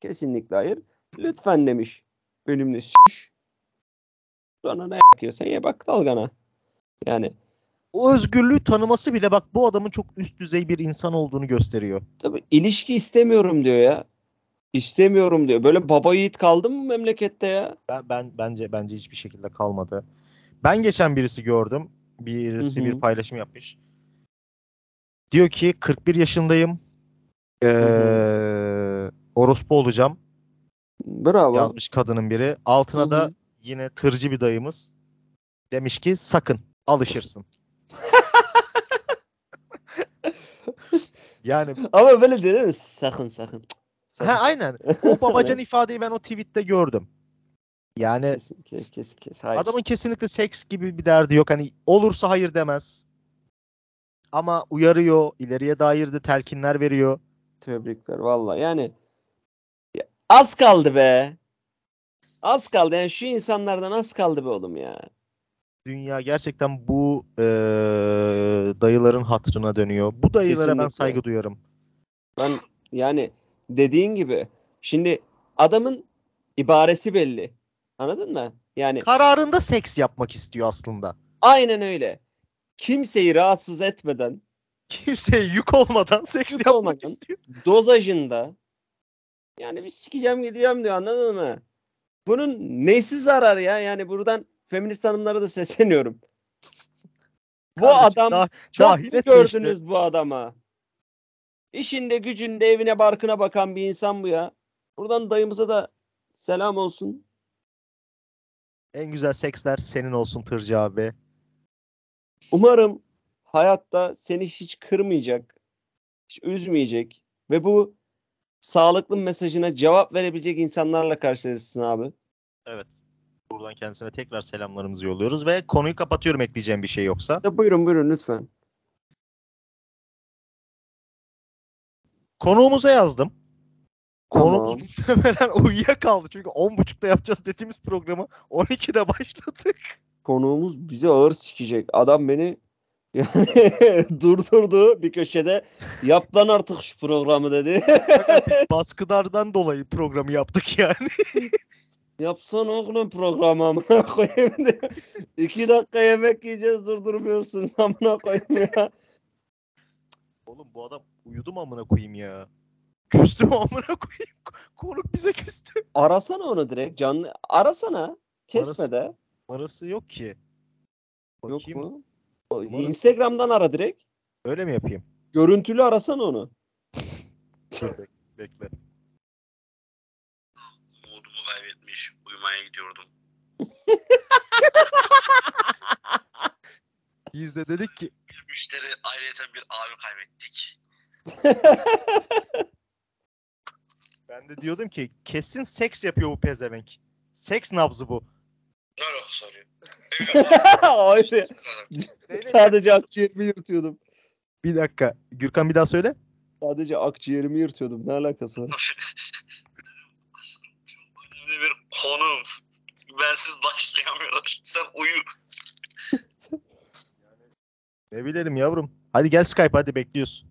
Kesinlikle hayır. Lütfen demiş. Benimle şiş. Sonra ne yapıyorsan ye bak dalgana. Yani O özgürlüğü tanıması bile bak bu adamın çok üst düzey bir insan olduğunu gösteriyor. tabii ilişki istemiyorum diyor ya. İstemiyorum diyor. Böyle baba yiğit kaldı mı memlekette ya? Ben, ben bence bence hiçbir şekilde kalmadı. Ben geçen birisi gördüm. Birisi Hı hı. bir paylaşım yapmış. Diyor ki 41 yaşındayım. Ee, orospu olacağım. Bravo. Yazmış kadının biri. Altına Hı hı. da yine tırcı bir dayımız demiş ki sakın alışırsın. (laughs) yani Ama böyle değil mi? Sakın sakın. Sakın. ha aynen. (laughs) O babacan ifadeyi ben o tweette gördüm. Yani Kesin kes kes kes. Hayır. Adamın kesinlikle seks gibi bir derdi yok. Hani olursa hayır demez. Ama uyarıyor, ileriye dair de telkinler veriyor. Tebrikler valla. Yani ya, az kaldı be. Az kaldı. Yani şu insanlardan az kaldı be oğlum ya. Dünya gerçekten bu eee, dayıların hatrına dönüyor. Bu dayılara ben Kesinlikle. saygı duyarım. Ben yani dediğin gibi şimdi adamın ibaresi belli. Anladın mı? Yani Kararında seks yapmak istiyor aslında. aynen öyle. Kimseyi rahatsız etmeden Kimseye yük olmadan seks Yük yapmak olmadan. istiyor. dozajında yani bir sikeceğim gideceğim diyor anladın mı? Bunun neysi zarar ya? Yani buradan feminist hanımlara da (laughs) sesleniyorum. Bu Kardeşim, adam dah- çok mu gördünüz bu adama? İşinde gücünde evine barkına bakan bir insan bu ya. Buradan dayımıza da selam olsun. En güzel seksler senin olsun Tırcı abi. Umarım hayatta seni hiç kırmayacak, hiç üzmeyecek ve bu sağlıklı mesajına cevap verebilecek insanlarla karşılaşırsın abi. Evet. Buradan kendisine tekrar selamlarımızı yolluyoruz ve konuyu kapatıyorum ekleyeceğim bir şey yoksa. Ya buyurun buyurun lütfen. Konuğumuza yazdım. Tamam. Konuğumuz (laughs) muhtemelen uyuyakaldı. Çünkü 10.30'da yapacağız dediğimiz programı 12'de başladık. Konuğumuz bizi ağır sikecek. Adam beni yani (laughs) durdurdu bir köşede. Yap lan artık şu programı dedi. (laughs) Baskılardan dolayı programı yaptık yani. (laughs) Yapsana oğlum programı amına koyayım diye. İki dakika yemek yiyeceğiz durdurmuyorsun amına koyayım ya. Oğlum bu adam uyudu mu amına koyayım ya? Küstü mü amına koyayım? Konuk bize küstü. Arasana onu direkt canlı. Arasana. Kesme Arası- de. Numarası yok ki. Yok Bakayım. mu? O- Numarası- Instagram'dan ara direkt. Öyle mi yapayım? Görüntülü arasana onu. Bekle. Umudumu kaybetmiş. Uyumaya gidiyordum. (laughs) Biz de dedik ki Bir müşteri ayrıca bir abi kaybettik. ben de diyordum ki kesin seks yapıyor bu pezevenk. Seks nabzı bu. Ne alakası var ya? Öyle. Sadece akciğerimi yırtıyordum. Bir dakika. Gürkan bir daha söyle. Sadece akciğerimi yırtıyordum. Ne alakası var? Önemli bir konum. Bensiz başlayamıyorlar. Sen uyu. (laughs) Ne bilelim yavrum. Hadi gel Skype hadi bekliyoruz.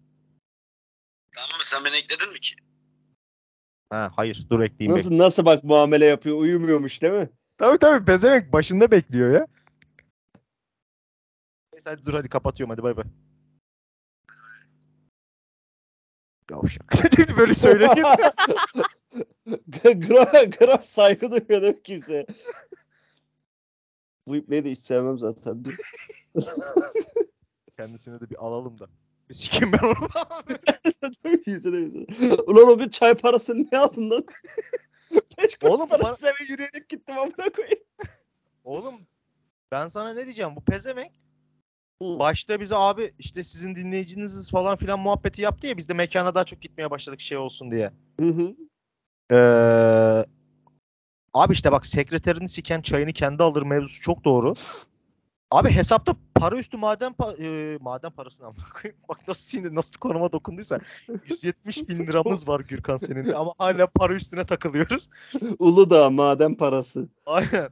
Tamam? Sen beni ekledin mi ki? Ha hayır dur ekleyeyim Nasıl nasıl bak muamele yapıyor? Uyumuyormuş değil mi? Tabii tabii pezevenk başında bekliyor ya. Neyse hadi dur hadi kapatıyorum hadi bay bay. Yavşak. (laughs) Böyle söyleniyor. (laughs) gram, gram saygı duyuyor değil mi kimse? Bu ipneyi de hiç sevmem zaten. (laughs) Kendisine de bir alalım da. Bir sikim ben onu. Ulan o gün çay parasını ne aldın lan? (laughs) Beş kuruş Oğlum parası eve yürüyerek gittim amına koyayım. Oğlum ben sana ne diyeceğim bu pezevenk başta bize abi işte sizin dinleyiciniziz falan filan muhabbeti yaptı ya biz de mekana daha çok gitmeye başladık şey olsun diye. Hı hı. Ee, Abi işte bak sekreterini siken çayını kendi alır mevzusu çok doğru. Abi hesapta para üstü maden pa- e, maden parasını amına koyayım. Bak nasıl sinir nasıl konuma dokunduysa (laughs) 170 bin liramız var Gürkan senin ama hala para üstüne takılıyoruz. (laughs) Uludağ maden parası. Aynen.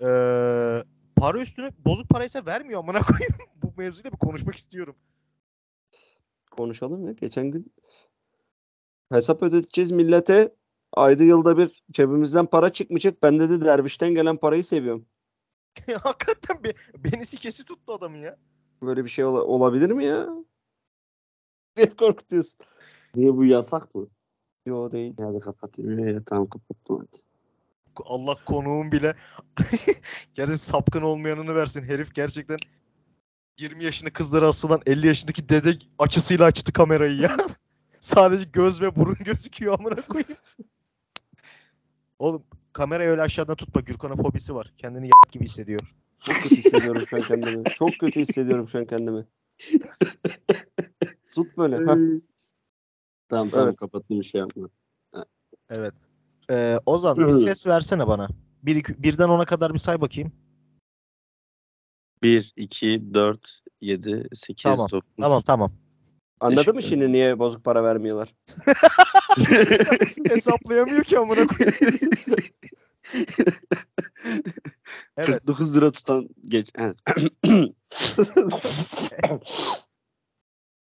Ee, para üstüne bozuk paraysa vermiyor amına koyayım. (laughs) Bu mevzuyu da bir konuşmak istiyorum. Konuşalım ya. Geçen gün hesap ödeteceğiz millete. Ayda yılda bir cebimizden para çıkmayacak. Ben dedi dervişten gelen parayı seviyorum. (laughs) Hakikaten bir, beni sikesi tuttu adamın ya. Böyle bir şey ola- olabilir mi ya? (laughs) Niye korkutuyorsun? Niye bu yasak mı? Yo değil. Hadi kapatayım. Ya, tamam kapattım hadi. Allah konuğum bile (laughs) yani sapkın olmayanını versin. Herif gerçekten 20 yaşında kızlara asılan 50 yaşındaki dede açısıyla açtı kamerayı ya. Sadece göz ve burun gözüküyor amına koyayım. Oğlum kamerayı öyle aşağıdan tutma. Gürkan'ın fobisi var. Kendini y- gibi hissediyor. Çok kötü hissediyorum şu an kendimi. Çok kötü hissediyorum şu an kendimi. Tut böyle. heh. Tamam tamam Evet. kapattım bir şey yapma. Evet. Ee, Ozan bir ses versene bana. Bir, iki, birden ona kadar bir say bakayım. 1, 2, 4, 7, 8, Tamam, 9. Tamam tamam. Anladın mı şimdi niye bozuk para vermiyorlar? (laughs) Hesaplayamıyor ki amına koyayım. Evet. 49 lira tutan geç. Evet. (laughs)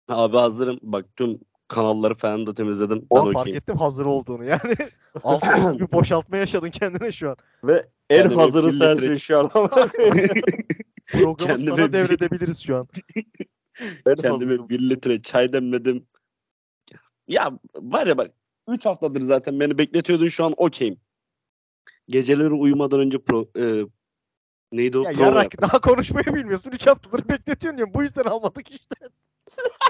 Abi hazırım. Bak tüm kanalları falan da temizledim. Ben fark okeyim. ettim hazır olduğunu yani. (laughs) Alt üst bir boşaltma yaşadın kendine şu an. Ve en Kendimi hazırı sensin şu an. Programı Kendime sana bir- devredebiliriz şu an. (laughs) ben Kendime bir litre çay demledim. Ya var ya bak 3 haftadır zaten beni bekletiyordun şu an okeyim. Geceleri uyumadan önce pro, e, neydi o? Ya Prova yarak yaptım. daha konuşmayı bilmiyorsun. 3 haftadır (laughs) bekletiyorsun diyorum. Bu yüzden almadık işte.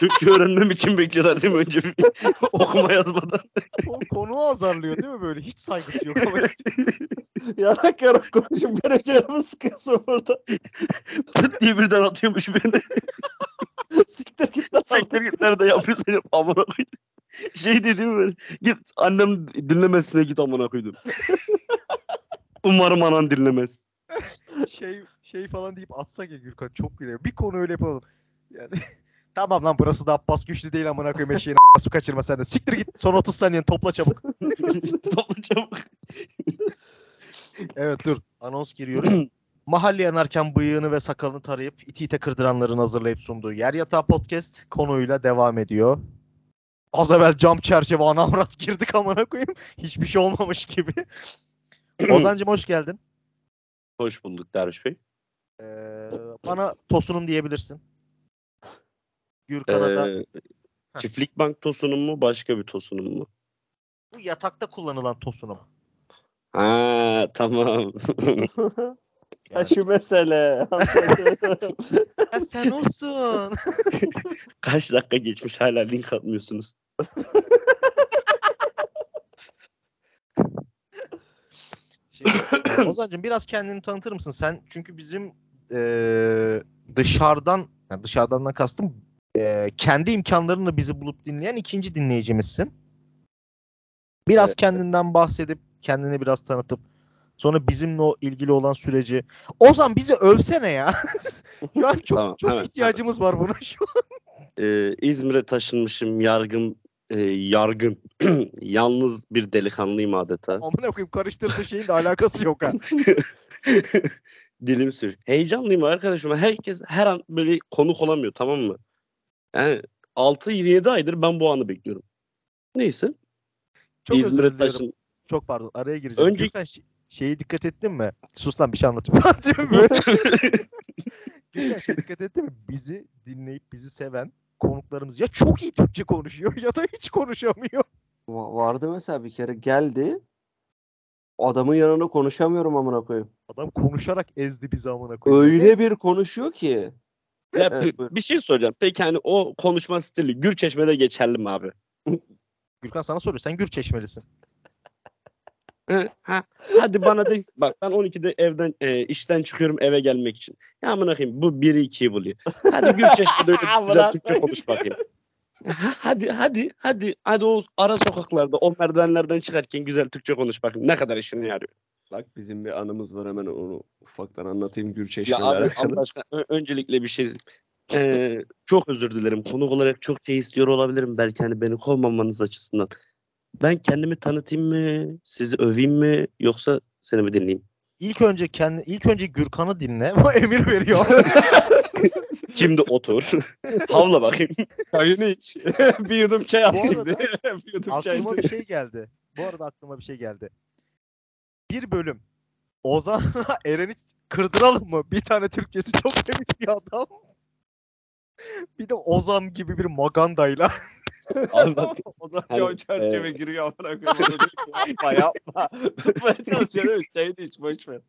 Türkçe öğrenmem için bekliyorlar değil mi önce bir (laughs) okuma yazmadan. O konuğu azarlıyor değil mi böyle? Hiç saygısı yok. (laughs) Yarak yarak konuşup benim canımı sıkıyorsun burada. Pıt diye birden atıyormuş beni. Siktir git lan. Siktir git nerede yapıyorsun yap amına koydum. Şey dedim böyle git annem dinlemesine git amına koydum. Umarım anan dinlemez. şey şey falan deyip atsak ya Gürkan çok gülüyor. Bir konu öyle yapalım. Yani tamam lan burası da Abbas güçlü değil amına koyayım eşeğine su kaçırma sen de. Siktir git son 30 saniyen topla çabuk. (laughs) Topla çabuk. Evet dur anons giriyorum. (clears throat) Mahalle yanarken bıyığını ve sakalını tarayıp iti ite kırdıranların hazırlayıp sunduğu Yer Yatağı Podcast konuyla devam ediyor. Az evvel cam çerçeve anamrat girdik amına koyayım. Hiçbir şey olmamış gibi. (clears throat) Ozancım hoş geldin. Hoş bulduk Derviş Bey. Ee, bana tosunum diyebilirsin. Gürkan'a Ee, çiftlik bank tosunum mu başka bir tosunum mu? bu yatakta kullanılan tosunum. Ha tamam. (laughs) Ha şu mesele. Ya sen olsun. (laughs) Kaç dakika geçmiş hala link atmıyorsunuz. (laughs) Şey, Ozancım biraz kendini tanıtır mısın? Sen çünkü bizim eee, dışarıdan yani dışarıdan kastım eee, kendi imkanlarını bizi bulup dinleyen ikinci dinleyicimizsin. Biraz Evet. kendinden bahsedip kendini biraz tanıtıp sonra bizimle o ilgili olan süreci Ozan bizi övsene ya. (laughs) şu an çok Tamam, çok hemen, ihtiyacımız var buna şu an. Ee, İzmir'e taşınmışım yargın e, yargın (clears throat) yalnız bir delikanlıyım adeta. Amına koyayım karıştırdığı şeyin de alakası yok ha. (laughs) Dilim sür. Heyecanlıyım arkadaşım. Herkes her an böyle konuk olamıyor tamam mı? Yani 6-7 aydır ben bu anı bekliyorum. Neyse. Çok özür diliyorum. taşın. Çok pardon araya gireceğim. Önce- Gürkan, ş- şeyi dikkat ettin mi? Sus lan bir şey böyle. (laughs) (laughs) Gürkan şey dikkat ettin mi? Bizi dinleyip bizi seven konuklarımız ya çok iyi Türkçe konuşuyor (laughs) ya da hiç konuşamıyor. Va- Vardı mesela bir kere geldi. Adamın yanında konuşamıyorum amına koyayım. Adam konuşarak ezdi bizi amına koyayım. Öyle bir konuşuyor ki. Ya Evet, bir- şey soracağım. Peki hani o konuşma stili Gürçeşme'de geçerli mi abi? Gürkan sana soruyor. Sen Gür çeşmelisin. Hı, ha, hadi bana de bak ben 12'de evden e, işten çıkıyorum eve gelmek için. Ya amına koyayım bu 1'i 2'yi buluyor. Hadi Gürçeşme'de öyle bir (laughs) güzel. Türkçe konuş bakayım. Ha, Hadi hadi hadi hadi o ara sokaklarda o merdivenlerden çıkarken güzel Türkçe konuş bakayım. Ne kadar işine yarıyor. Bak bizim bir anımız var hemen onu ufaktan anlatayım abi alakalı. Öncelikle bir şey Ee, çok özür dilerim. Konuk olarak çok şey istiyor olabilirim belki hani beni kovmamanız açısından. Ben kendimi tanıtayım mı? Sizi öveyim mi? Yoksa seni mi dinleyeyim? İlk önce kendi ilk önce Gürkan'ı dinle. (laughs) O emir veriyor. (laughs) Şimdi otur. (laughs) Havla bakayım. Çayını iç. bir yudum çay al şimdi. bir yudum çay aklıma bir şey geldi. Bu arada aklıma bir şey geldi. Bir bölüm Ozan'la (laughs) Eren'i kırdıralım mı? Bir tane Türkçesi çok temiz bir adam. Bir de Ozan gibi bir magandayla. (laughs) Abi bak, o zaman Hani, cam çerçeve e- giriyor amına koyayım. (laughs) Yapma yapma. Tutmaya çalışıyor değil mi? Çayını iç boş ver.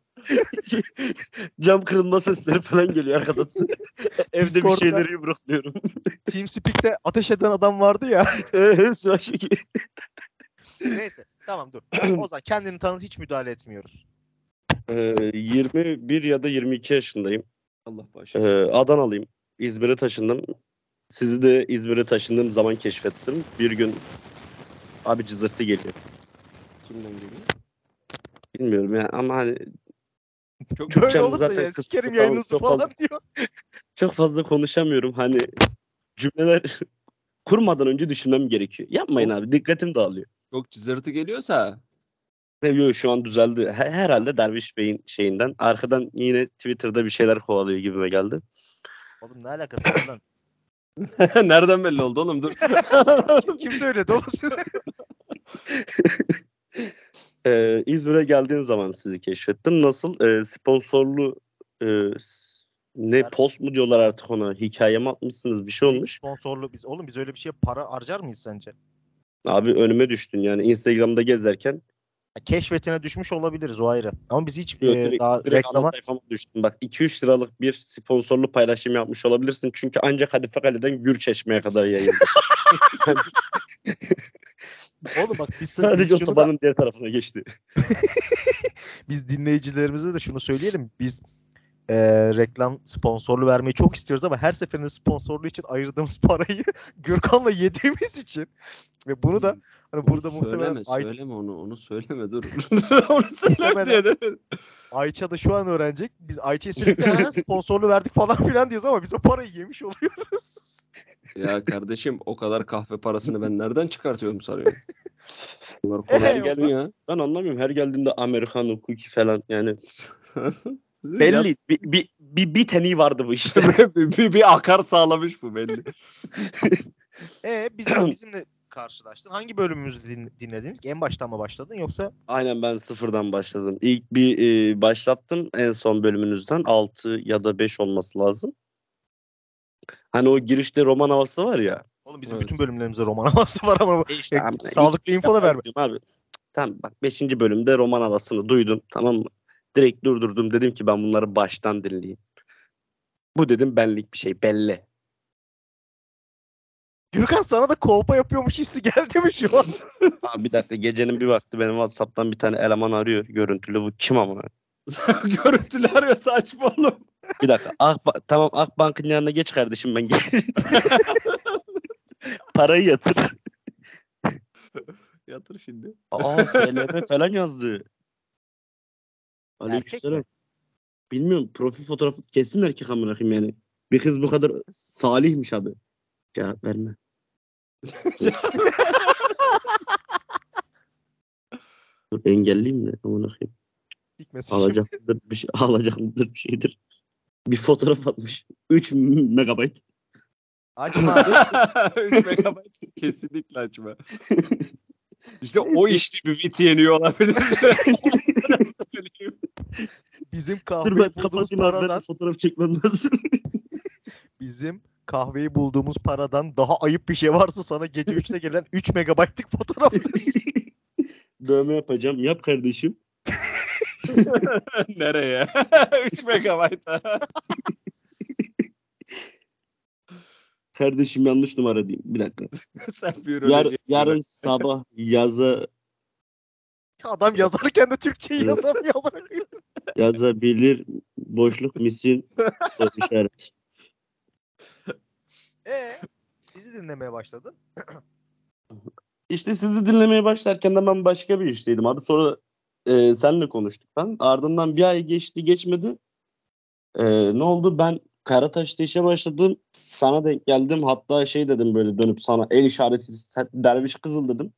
cam kırılma sesleri falan geliyor arkadan. Evde bir Discord'da- şeyleri yumrukluyorum. TeamSpeak'te ateş eden adam vardı ya. Şeki. Neyse tamam dur. (clears throat) Ozan kendini tanıt hiç müdahale etmiyoruz. Ee, 21 ya da 22 yaşındayım. Allah Ee, bağışlasın. Adanalıyım. İzmir'e taşındım. Sizi de İzmir'e taşındığım zaman keşfettim. Bir gün abi cızırtı geliyor. Kimden geliyor? Bilmiyorum ya ama hani Çok Böyle olursa zaten ya sikerim yayınınızı falan fazla. diyor. (laughs) çok fazla konuşamıyorum. Hani cümleler (laughs) kurmadan önce düşünmem gerekiyor. Yapmayın abi dikkatim dağılıyor. Çok cızırtı geliyorsa Yok şu an düzeldi. He- Herhalde Derviş Bey'in şeyinden. Arkadan yine Twitter'da bir şeyler kovalıyor gibime geldi. Oğlum ne alakası var lan? (laughs) nereden belli oldu oğlum dur. Kim söyledi oğlum size? (laughs) Ee, İzmir'e geldiğim zaman sizi keşfettim. Nasıl? Ee, sponsorlu e, ne Yani- post mu diyorlar artık ona? Hikaye mi atmışsınız? Bir şey olmuş. Sponsorlu biz. Oğlum biz öyle bir şeye para harcar mıyız sence? Abi önüme düştün yani Instagram'da gezerken. Keşfetine düşmüş olabiliriz o ayrı. Ama biz hiç Yok, e, direkt, daha direkt reklama sayfama düştün. Bak 2-3 liralık bir sponsorlu paylaşım yapmış olabilirsin. Çünkü ancak Hadife Kale'den Gürçeşme'ye kadar yayıldı. (laughs) Oğlum bak biz, Sadece şunu da- otobanın diğer tarafına geçti. (laughs) biz dinleyicilerimize de şunu söyleyelim. Biz e, reklam sponsorlu vermeyi çok istiyoruz ama her seferinde sponsorlu için ayırdığımız parayı (laughs) Gürkan'la yediğimiz için ve bunu da hani burada Onu muhtemelen söyleme Ay- söyleme onu onu söyleme dur. (laughs) onu söyleme diye demedim. Ayça da şu an öğrenecek. Biz Ayça'ya sürekli "Ha, (laughs) sponsorlu verdik falan filan diyoruz ama biz o parayı yemiş oluyoruz. Ya kardeşim o kadar kahve parasını ben nereden çıkartıyorum sanıyorum. (laughs) Bunlar Ee, kolay o gelmiyor. Ben anlamıyorum. Her geldiğinde Americano, cookie falan yani. Belli. Bir, bir, bir, bir teni vardı bu işte. ya- bir, bir, bir akar sağlamış bu belli. E bizim bizimle karşılaştın. Hangi bölümümüzü din- dinledin? En baştan mı başladın yoksa Aynen ben sıfırdan başladım. İlk bir e, başlattım en son bölümünüzden 6 ya da 5 olması lazım. Hani o girişte roman havası var ya. Oğlum bizim Evet. bütün bölümlerimizde roman (laughs) havası var ama İşte Ya, sağlıklı info da verme. Abi. Tamam bak 5. bölümde roman havasını duydum tamam mı? Direkt durdurdum dedim ki ben bunları baştan dinleyeyim. Bu dedim benlik bir şey belli. Gürkan sana da kolpa yapıyormuş hissi (laughs) geldi mi şu an? (laughs) Abi bir dakika gecenin bir vakti benim Whatsapp'tan bir tane eleman arıyor. Görüntülü bu kim ama? (laughs) Görüntülü arıyor saçma oğlum. Bir dakika. Akba- tamam Akbank'ın yanına geç kardeşim ben gel. Parayı yatır. Yatır şimdi. Aa SLM falan yazdı. Aleykümselam. mi? Bilmiyorum profil fotoğrafı kesin erkek amına koyayım yani. Bir kız bu kadar salihmiş adı. Cevap verme. Dur engelleyeyim de amına koyayım. Dikmesin şimdi. Alacak mıdır bir şey, alacak mıdır bir şeydir. Bir fotoğraf atmış. 3 megabayt. Açma (laughs) abi. 3 megabayt kesinlikle açma. İşte o işte bir bit yeniyor olabilir. (laughs) Bizim Dur kahveyi ben kapatayım abi ben paradan fotoğraf çekmem lazım. bizim kahveyi bulduğumuz paradan daha ayıp bir şey varsa sana gece 3'te gelen 3 megabaytlık fotoğraf. (laughs) Dövme yapacağım. Yap kardeşim. (laughs) Nereye? (laughs) 3 megabayt. Kardeşim yanlış numara diyeyim. Bir dakika. Sen bir Yar, yarın sabah yaza Adam yazarken de Türkçeyi yazamıyor. yazabilir boşluk misin? Soru Ee, (laughs) bizi dinlemeye başladın. (clears throat) İşte sizi dinlemeye başlarken de ben başka bir işteydim abi. Sonra e, senle konuştuk ben. Ardından bir ay geçti geçmedi. E, ne oldu? Ben Karataş'ta işe başladım. Sana denk geldim. Hatta şey dedim böyle dönüp sana el işareti derviş kızıl dedim.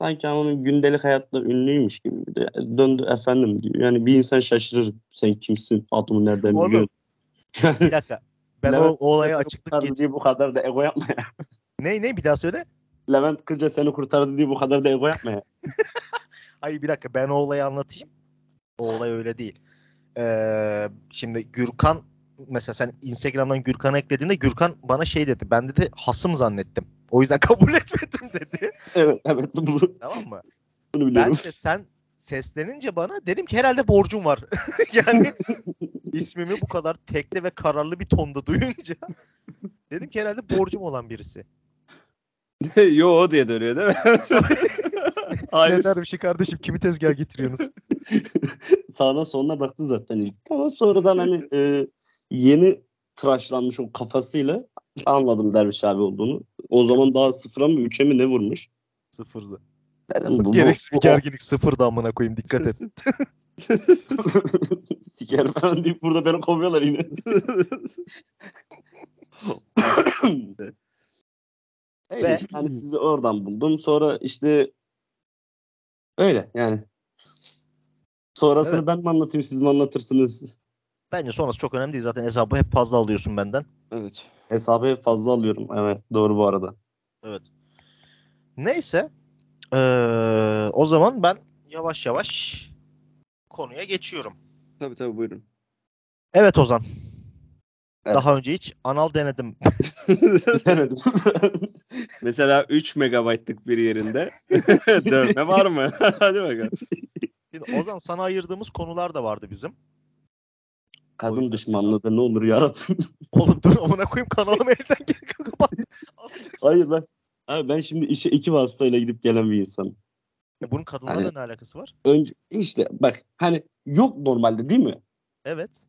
Sanki onun gündelik hayatta ünlüymüş gibi. Bir de döndü efendim diyor. Yani bir insan şaşırır. Sen kimsin? Adımı nereden Oğlum, biliyorsun? Bir dakika. Ben o, Levent o olaya Kırca seni açıklık kurtardı getir. diye bu kadar da ego yapma ya. Ne ne bir daha söyle. Levent Kırca seni kurtardı diye bu kadar da ego yapma ya. (laughs) Hayır bir dakika ben o olayı anlatayım. O olay öyle değil. Ee, şimdi Gürkan mesela sen Instagram'dan Gürkan'ı eklediğinde Gürkan bana şey dedi. Ben dedi hasım zannettim. O yüzden (laughs) kabul etmedim dedi. evet evet bu, Tamam mı? bunu biliyorum. de sen seslenince bana dedim ki herhalde borcum var. (laughs) yani (laughs) ismimi bu kadar tekli ve kararlı bir tonda duyunca (laughs) dedim ki herhalde borcum olan birisi. Yo diye dönüyor değil mi? Hayır. Ne bir şey kardeşim kimi tezgah getiriyorsunuz? Sağına soluna baktı zaten ilk. Ama sonradan hani e, yeni tıraşlanmış o kafasıyla anladım Derviş abi olduğunu. O zaman daha sıfıra mı üçe mi ne vurmuş? Sıfırdı. Dedim, bu, Gereksiz bir gerginlik sıfırdı amına koyayım dikkat et. (laughs) Siker falan deyip burada beni kovuyorlar yine. (laughs) Öyle Ve- işte hani sizi oradan buldum. Sonra işte öyle yani. Sonrasını Evet. ben mi anlatayım siz mi anlatırsınız? Bence sonrası çok önemli değil. Zaten hesabı hep fazla alıyorsun benden. Evet. Hesabı hep fazla alıyorum. Evet doğru bu arada. Evet. Neyse. Ee, o zaman ben yavaş yavaş konuya geçiyorum. Tabii tabii buyurun. Evet Ozan. Evet. Daha önce hiç anal denedim. (laughs) Denedim. (laughs) Mesela 3 megabaytlık bir yerinde (laughs) dövme var mı? Hadi bakalım. Şimdi Ozan sana ayırdığımız konular da vardı bizim. Kadın düşmanlığı da ne olur yarabbim. Oğlum dur amına koyayım kanalımı elden geri kapat. Hayır ben. Abi ben şimdi işe iki vasıtayla gidip gelen bir insanım. Ya Bunun kadınlarla Hani- ne alakası var? Önce işte bak hani yok normalde değil mi? Evet.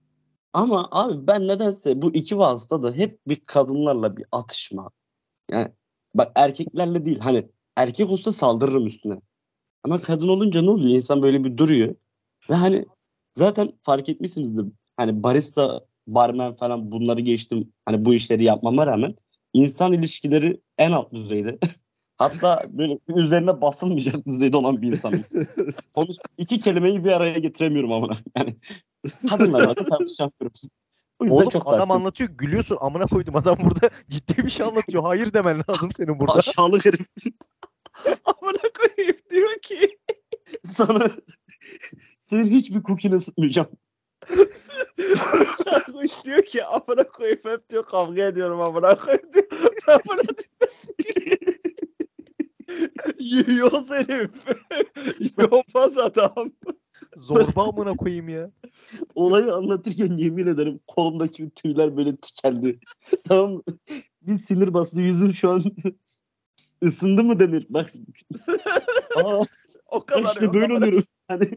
Ama abi ben nedense bu iki vasıta da hep bir kadınlarla bir atışma. Yani bak erkeklerle değil hani erkek olsa saldırırım üstüne. Ama kadın olunca ne oluyor? İnsan böyle bir duruyor. Ve hani zaten fark etmişsinizdir. Hani barista, barmen falan bunları geçtim. Hani bu işleri yapmama rağmen insan ilişkileri en alt düzeyde. (laughs) Hatta böyle üzerine basılmayacak düzeyde olan bir insanım. (laughs) Konuş, iki kelimeyi bir araya getiremiyorum ama. Yani kadınlarla da tartışamıyorum. O yüzden Oğlum çok adam dersim. anlatıyor gülüyorsun amına koydum adam burada (laughs) ciddi bir şey anlatıyor. Hayır demen lazım senin burada. Aşağılık herif. Amına koyayım diyor ki. Sana senin hiçbir cookie'ni ısıtmayacağım. Kuş diyor ki amına koyayım hep diyor kavga ediyorum amına koyayım diyor. (laughs) Ben buna Yiyoruz herif. Yopaz adam. Zorba amına koyayım ya. Olayı anlatırken yemin ederim kolumdaki tüyler böyle tikeldi. (laughs) tamam mı? Bir sinir bastı yüzüm şu an (laughs) ısındı mı denir. Bak. Aa, O kadar işte böyle oluyorum. Hani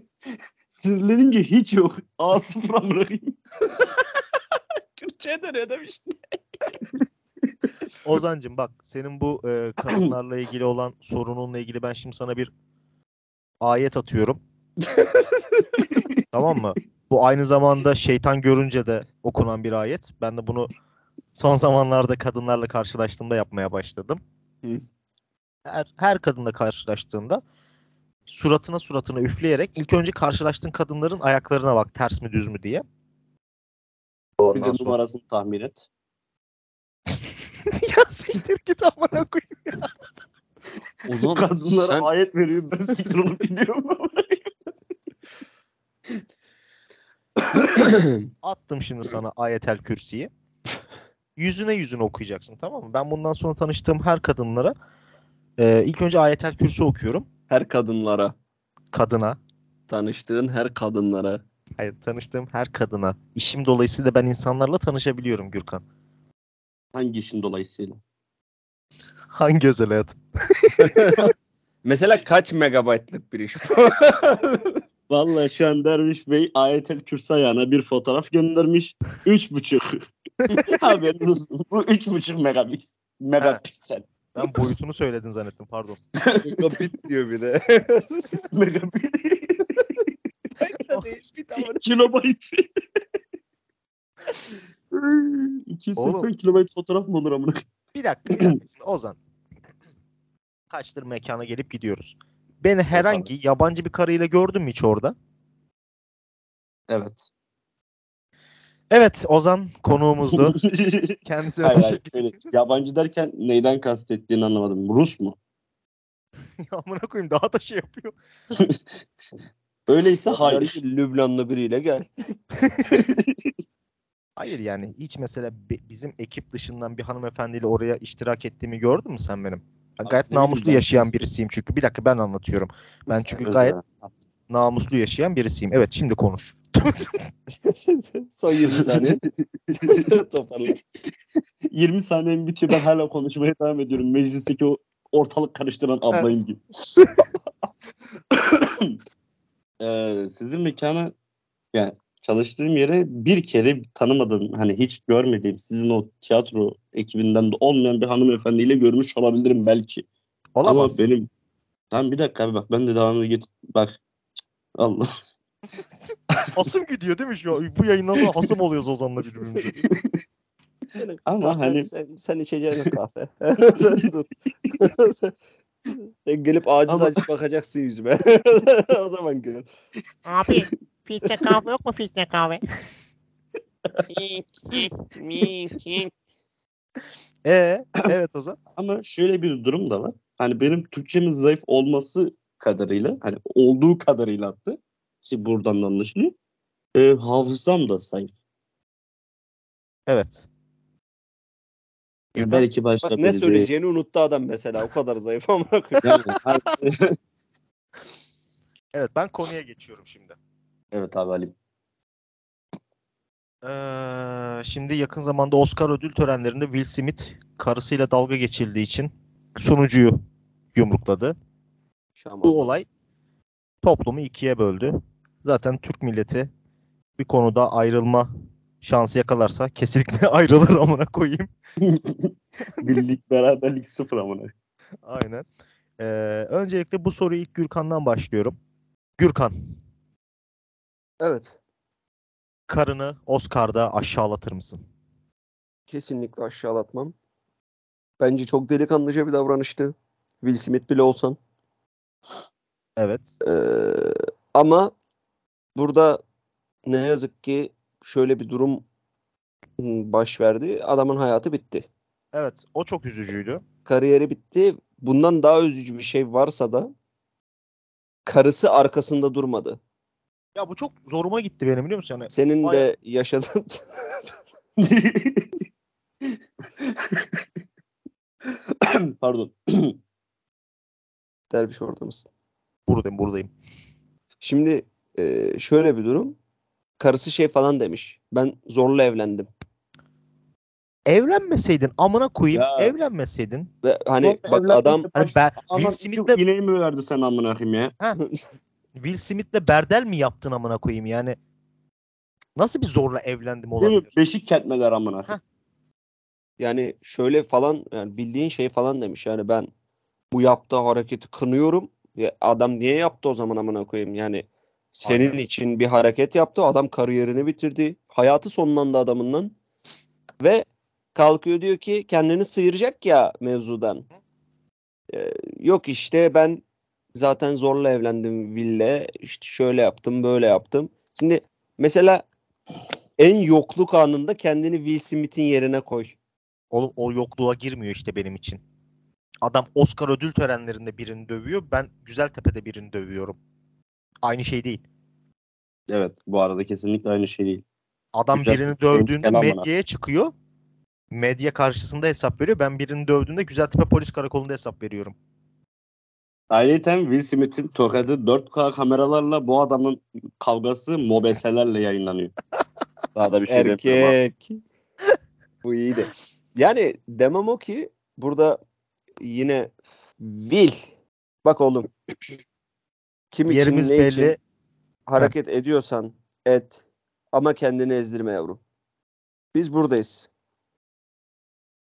sinirlenince hiç yok. A sıfıra bırakayım. (laughs) Kürtçe'ye dönüyor demiştim. (laughs) Ozancım bak senin bu e, kadınlarla ilgili olan sorununla ilgili ben şimdi sana bir ayet atıyorum. (laughs) tamam mı? Bu aynı zamanda şeytan görünce de okunan bir ayet. Ben de bunu son zamanlarda kadınlarla karşılaştığımda yapmaya başladım. Hı. Her, her kadınla karşılaştığında suratına suratına üfleyerek ilk önce karşılaştığın kadınların ayaklarına bak ters mi düz mü diye. Bir Ondan de sonra- numarasını tahmin et. (laughs) ya siktir git amına koyayım. (laughs) O zaman Kadınlara sen ayet veriyor. Ben siktir onu biliyorum. (laughs) Attım şimdi sana ayetel kürsiyi. Yüzüne yüzüne okuyacaksın tamam mı? Ben bundan sonra tanıştığım her kadınlara e, ilk önce ayetel kürsi okuyorum. Her kadınlara, Kadına. tanıştığın her kadınlara. Hayır tanıştığım her kadına. İşim dolayısıyla ben insanlarla tanışabiliyorum Gürkan. Hangi işin dolayısıyla? Hangi özel hayatım? (laughs) Mesela kaç megabaytlık bir iş bu? (laughs) Vallahi şu an Derviş Bey ayetel kürsü ayağına bir fotoğraf göndermiş. Üç buçuk. (laughs) Haberiniz olsun. Bu üç buçuk megapiksel. Ben boyutunu söyledin zannettim pardon. (laughs) Megabit diyor bir de. (laughs) Megabit. Kilobayt. 280 Oğlum. kilobayt fotoğraf mı olur amına? Bir dakika. bir dakika. (clears throat) Ozan. Kaçtır mekana gelip gidiyoruz. Beni herhangi yabancı bir karıyla gördün mü hiç orada? Evet. Evet Ozan konuğumuzdu. (laughs) Kendisine Hayır, hayır, teşekkür şöyle, ederiz. yabancı derken neyden kastettiğini anlamadım. Rus mu? (laughs) Amına koyayım daha da şey yapıyor. (laughs) Öyleyse Hayır. Lübnanlı biriyle gel. Hayır yani hiç mesela bi- bizim ekip dışından bir hanımefendiyle oraya iştirak ettiğimi gördün mü sen benim? Ben Abi gayet namuslu yaşayan birisiyim çünkü. Bir dakika ben anlatıyorum. Ben çünkü gayet namuslu yaşayan birisiyim. Evet şimdi konuş. (laughs) Son 20 saniye. (laughs) Toparla. 20 saniyem bitiyor ben hala konuşmaya devam ediyorum. Meclisteki o ortalık karıştıran ablayım gibi. (laughs) Ee, sizin mekana yani çalıştığım yere bir kere tanımadığım hani hiç görmediğim sizin o tiyatro ekibinden de olmayan bir hanımefendiyle görmüş olabilirim belki. Olamaz. Ama benim Tamam bir dakika abi bak ben de devamlı git bak Allah. (laughs) Hasım gidiyor değil mi şu an? Bu yayından sonra hasım oluyoruz Ozan'la birbirimize. (laughs) Ama Kahve, hani- sen, sen içeceğin (laughs) kahve. sen dur. sen, sen gelip aciz Ama- aciz bakacaksın yüzüme. o zaman gör. Abi filtre kahve yok mu filtre kahve? Ee, (clears throat) evet Ozan. Ama şöyle bir durum da var. Hani benim Türkçemin zayıf olması kadarıyla hani olduğu kadarıyla hatta ki buradan da anlaşılıyor. E, hafızam da zayıf. Evet. Yani belki başta Bak, ne söyleyeceğini unuttu adam mesela. O kadar zayıf ama. (laughs) (laughs) Evet ben konuya geçiyorum şimdi. evet abi Ali. Ee, şimdi yakın zamanda Oscar ödül törenlerinde Will Smith karısıyla dalga geçildiği için sunucuyu yumrukladı. Şaman. Bu olay toplumu ikiye böldü. Zaten Türk milleti bir konuda ayrılma şansı yakalarsa kesinlikle (laughs) ayrılır amına koyayım. (laughs) Birlik beraberlik sıfır amına. Aynen. Ee, öncelikle bu soruyu ilk Gürkan'dan başlıyorum. Gürkan, Evet. karını Oscar'da aşağılatır mısın? Kesinlikle aşağılatmam. Bence çok delikanlıca bir davranıştı. Will Smith bile olsan. Evet. Ee, ama burada ne yazık ki şöyle bir durum baş verdi. Adamın hayatı bitti. Evet, o çok üzücüydü. Kariyeri bitti. Bundan daha üzücü bir şey varsa da karısı arkasında durmadı. Ya bu çok zoruma gitti benim biliyor musun? Yani Senin de yaşadığın (laughs) Pardon. derviş orada mısın? buradayım, buradayım. Şimdi e, şöyle bir durum. Karısı şey falan demiş. Ben zorla evlendim. Evlenmeseydin amına koyayım. Ya. Evlenmeseydin. Ve hani Zorla bak adam Hani ben, Will Smith'le... İneği mi verdi sen amına koyayım ya? (laughs) Will Smith'le berdel mi yaptın amına koyayım yani? Nasıl bir zorla evlendim Değil mi? olabilir? Beşik kertmeler amına koyayım. yani şöyle falan yani bildiğin şey falan demiş. Yani ben bu yaptığı hareketi kınıyorum. Ya adam niye yaptı o zaman amına koyayım? Yani senin Aynen. için bir hareket yaptı. Adam kariyerini bitirdi. Hayatı sonlandı adamından. Ve kalkıyor diyor ki kendini sıyıracak ya mevzudan. Ee, yok işte ben zaten zorla evlendim Will'le. İşte şöyle yaptım, böyle yaptım. Şimdi mesela en yokluk anında kendini Will Smith'in yerine koy. Oğlum o yokluğa girmiyor işte benim için. Adam Oscar ödül törenlerinde birini dövüyor. Ben Güzeltepe'de birini dövüyorum. Aynı şey değil. Evet bu arada kesinlikle aynı şey değil. Adam Güzeltepe birini dövdüğünde kelam bana. medyaya çıkıyor. Medya karşısında hesap veriyor. Ben birini dövdüğünde Güzeltepe Polis Karakolu'nda hesap veriyorum. Ayrıca Will Smith'in tokadı 4K kameralarla bu adamın kavgası mobeselerle yayınlanıyor. (laughs) Daha da bir şey. Erkek. (laughs) Bu iyiydi. Yani demem o ki burada yine Will. Bak oğlum. Kim için Yerimiz ne belli. için hareket ediyorsan et. Ama kendini ezdirme yavrum. Biz buradayız.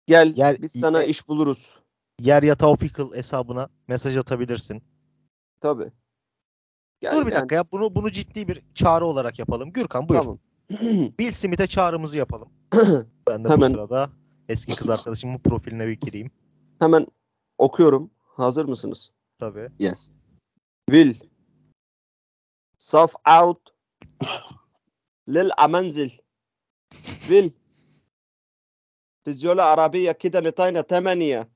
Gel, Gel- biz sana iş buluruz. Yer Yatağı Official hesabına mesaj atabilirsin. Tabii. Dur bir Yani- dakika ya bunu bunu ciddi bir çağrı olarak yapalım. Gürkan buyur. Tamam. (clears throat) Will Smith'e çağrımızı yapalım. (clears throat) Ben de Hemen. bu sırada eski kız arkadaşımın profiline bir gireyim. Hemen okuyorum. Hazır mısınız? Tabii. Yes. Will صف out للأمنزل will تجولة عربية كده لطينة ثمانية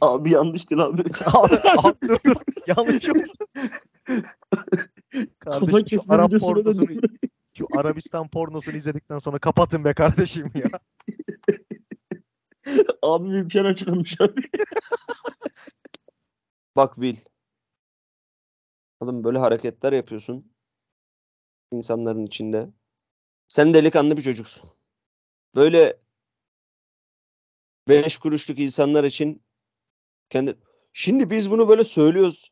Abi yanlış değil abi. (laughs) Abi, dur dur. Yanlış oldu. Kafa Kardeşim şu kesme Arap videosuna pornosunu, döndüm. şu Arabistan pornosunu izledikten sonra kapatın be kardeşim ya. abi bir kere çıkarmış abi. Bak Will Oğlum böyle hareketler yapıyorsun insanların içinde. Sen delikanlı bir çocuksun. Böyle beş kuruşluk insanlar için kendi Şimdi biz bunu böyle söylüyoruz.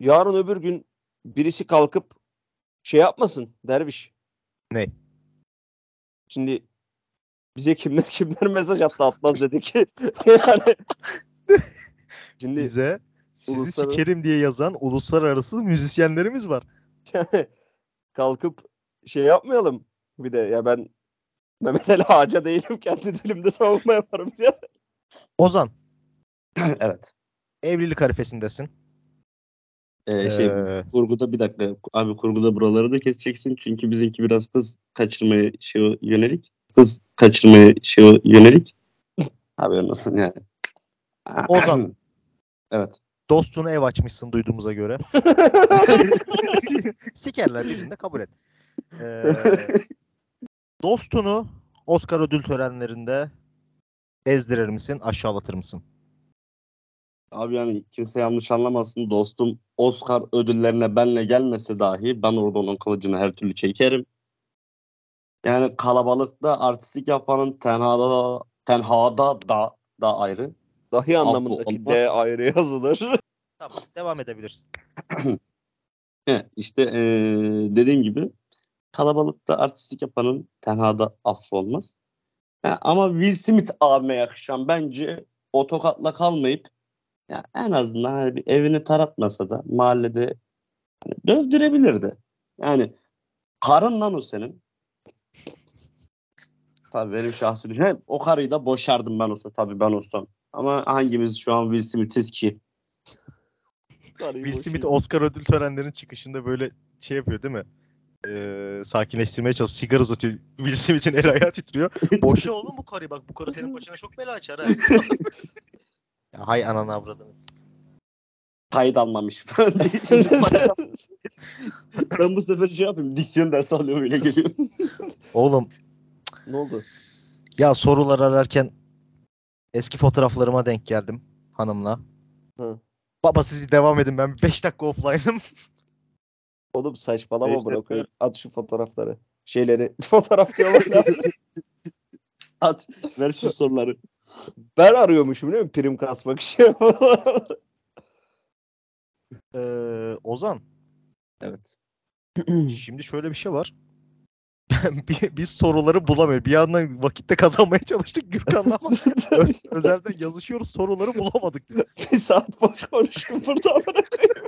Yarın öbür gün birisi kalkıp şey yapmasın derviş. Ne? Şimdi bize kimler (laughs) kimler mesaj attı atmaz dedi ki yani (laughs) şimdi Bize sizi Uluslararası- sikerim diye yazan uluslararası müzisyenlerimiz var. yani (laughs) kalkıp şey yapmayalım bir de ya ben Mehmet Ali Ağaca değilim kendi dilimde savunma yaparım ya. Ozan (clears throat) evet. evlilik harifesindesin. Ee, şey Ee, kurguda bir dakika. Abi kurguda buraları da keseceksin. Çünkü bizimki biraz kız kaçırmaya şey yönelik. Kız kaçırmaya şey yönelik. (laughs) Haberin olsun yani. Ozan. (clears throat) evet. Dostuna ev açmışsın duyduğumuza göre. (laughs) Sikerler birinde kabul et. Ee, (laughs) dostunu Oscar ödül törenlerinde ezdirir misin, aşağılatır mısın? Abi yani kimse yanlış anlamasın. Dostum Oscar ödüllerine benle gelmese dahi ben orada onun kılıcını her türlü çekerim. Yani kalabalıkta artistik yapanın tenhada da, tenhada da da ayrı. Dahi anlamındaki. D ayrı yazılır. Tamam, devam edebilirsin. (clears throat) He, işte eee, dediğim gibi kalabalıkta artistik yapanın tenhada affı olmaz. Ha, ama Will Smith abime yakışan bence o tokatla kalmayıp ya en azından hani bir evini taratmasa da mahallede hani dövdürebilirdi. Yani karın lan o senin. Tabii benim şahsi düşüncem. O karıyı da boşardım ben olsa tabii ben olsam. Ama hangimiz şu an Will Smith'iz ki? Will Smith Oscar ödül törenlerinin çıkışında böyle şey yapıyor değil mi? Ee, sakinleştirmeye çalışıyor. Sigara uzatıyor. Will Smith'in el ayağı titriyor. (laughs) Boşa oğlum bu karı bak bu karı senin başına çok bela açar ha. ya, (laughs) hay ananı avradınız. kayıt almamış falan (laughs) ben bu sefer şey yapayım. Diksiyon dersi alıyorum öyle geliyor. Oğlum ne oldu? ya sorular ararken eski fotoğraflarıma denk geldim hanımla. Hı. Baba siz bir devam edin ben 5 dakika offline'ım. (laughs) Oğlum saçmalama Beş bırak. dakika. At şu fotoğrafları. Şeyleri. (laughs) Fotoğraf diyorlar ya. (laughs) At. Ver şu soruları. ben arıyormuşum değil mi? Prim kasmak için. Ee, Ozan Evet. şimdi şöyle bir şey var. Bi- Biz soruları bulamıyoruz. Bir yandan vakitte kazanmaya çalıştık Gürkan'la ama (laughs) öz- özelden yazışıyoruz soruları bulamadık biz. bir saat boş konuştum burada amına koyayım.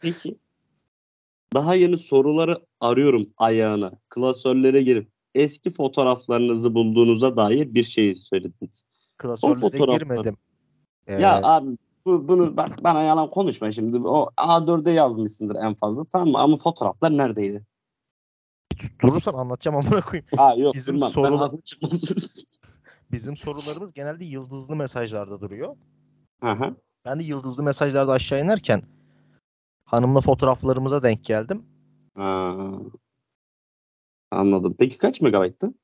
Peki. Daha yeni soruları arıyorum ayağına. Klasörlere girip eski fotoğraflarınızı bulduğunuza dair bir şey söylediniz. Klasörlere fotoğraflar- girmedim. Ee, Ya abi bu, bunu bak bana yalan konuşma şimdi. O A4'e yazmışsındır en fazla tamam mı? Ama fotoğraflar neredeydi? Durursan anlatacağım amına koyayım. Ha yok Bizim durmam. çıkmaz. (laughs) Bizim sorularımız genelde yıldızlı mesajlarda duruyor. Hı hı. Ben de yıldızlı mesajlarda aşağı inerken hanımla fotoğraflarımıza denk geldim. Ha. Anladım. Peki kaç megabayttı?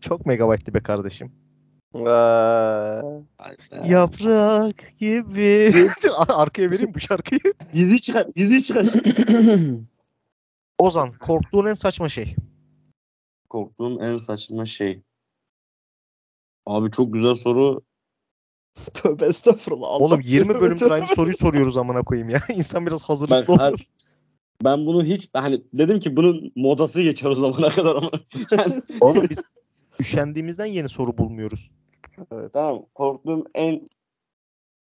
Çok megabayttı be kardeşim. Yaprak gibi. (laughs) Arkaya vereyim bu şarkıyı. Yüzüğü çıkar. Yüzüğü çıkar. (laughs) Ozan, korktuğun en saçma şey. Korktuğum en saçma şey. Abi çok güzel soru. (laughs) Tövbe estağfurullah. Allah Oğlum 20 (laughs) tövbe bölümdür aynı soruyu soruyoruz amına koyayım ya. (laughs) İnsan biraz Ben, hazırlıklı olur. ben bunu hiç hani dedim ki bunun modası geçer o zamana kadar ama yani, Oğlum biz üşendiğimizden yeni soru bulmuyoruz. Evet. tamam korktuğum en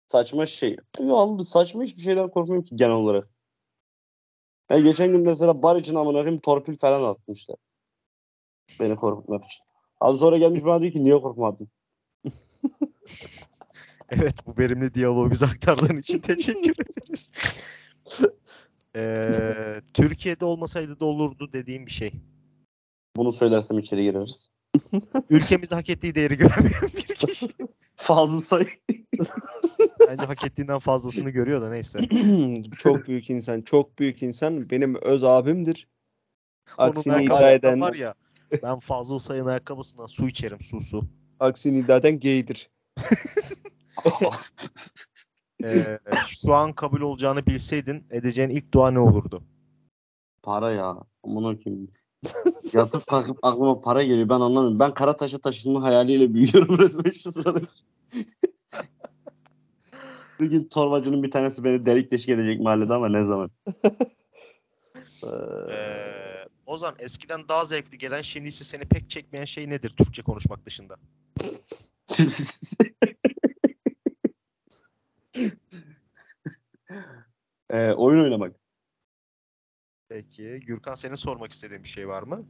Saçma şey. Ya saçma hiçbir şeyden korkmuyorum ki genel olarak. Ya geçen gün mesela bar için amına koyayım torpil falan atmışlar. Beni korkutmak için. Abi sonra gelmiş bana diyor ki niye korkmadın? (laughs) Evet bu verimli diyaloğu bize aktardığın için teşekkür ederiz. (laughs) Ee, Türkiye'de olmasaydı da olurdu dediğim bir şey. Bunu söylersem içeri gireriz. (laughs) Ülkemizde hak ettiği değeri göremeyen bir kişi. Fazla sayı. Bence hak ettiğinden fazlasını görüyor da neyse. (clears throat) çok büyük insan, çok büyük insan. Benim öz abimdir. Aksini iddia eden, var ya ben fazla sayın ayakkabısından su içerim su su. aksini iddia eden gaydir. (laughs) Ee, şu an kabul olacağını bilseydin edeceğin ilk dua ne olurdu? Para ya. Amına koyayım. Yatıp kalkıp aklıma para geliyor. Ben anlamıyorum. Ben Karataş'a taşınma hayaliyle büyüyorum (laughs) resmen şu sırada. Bugün torbacının bir tanesi beni delik deşik edecek mahallede ama ne zaman? (laughs) Ee, Ozan eskiden daha zevkli gelen şimdi ise seni pek çekmeyen şey nedir Türkçe konuşmak dışında? (laughs) Ee, oyun oynamak. Peki Gürkan senin sormak istediğin bir şey var mı?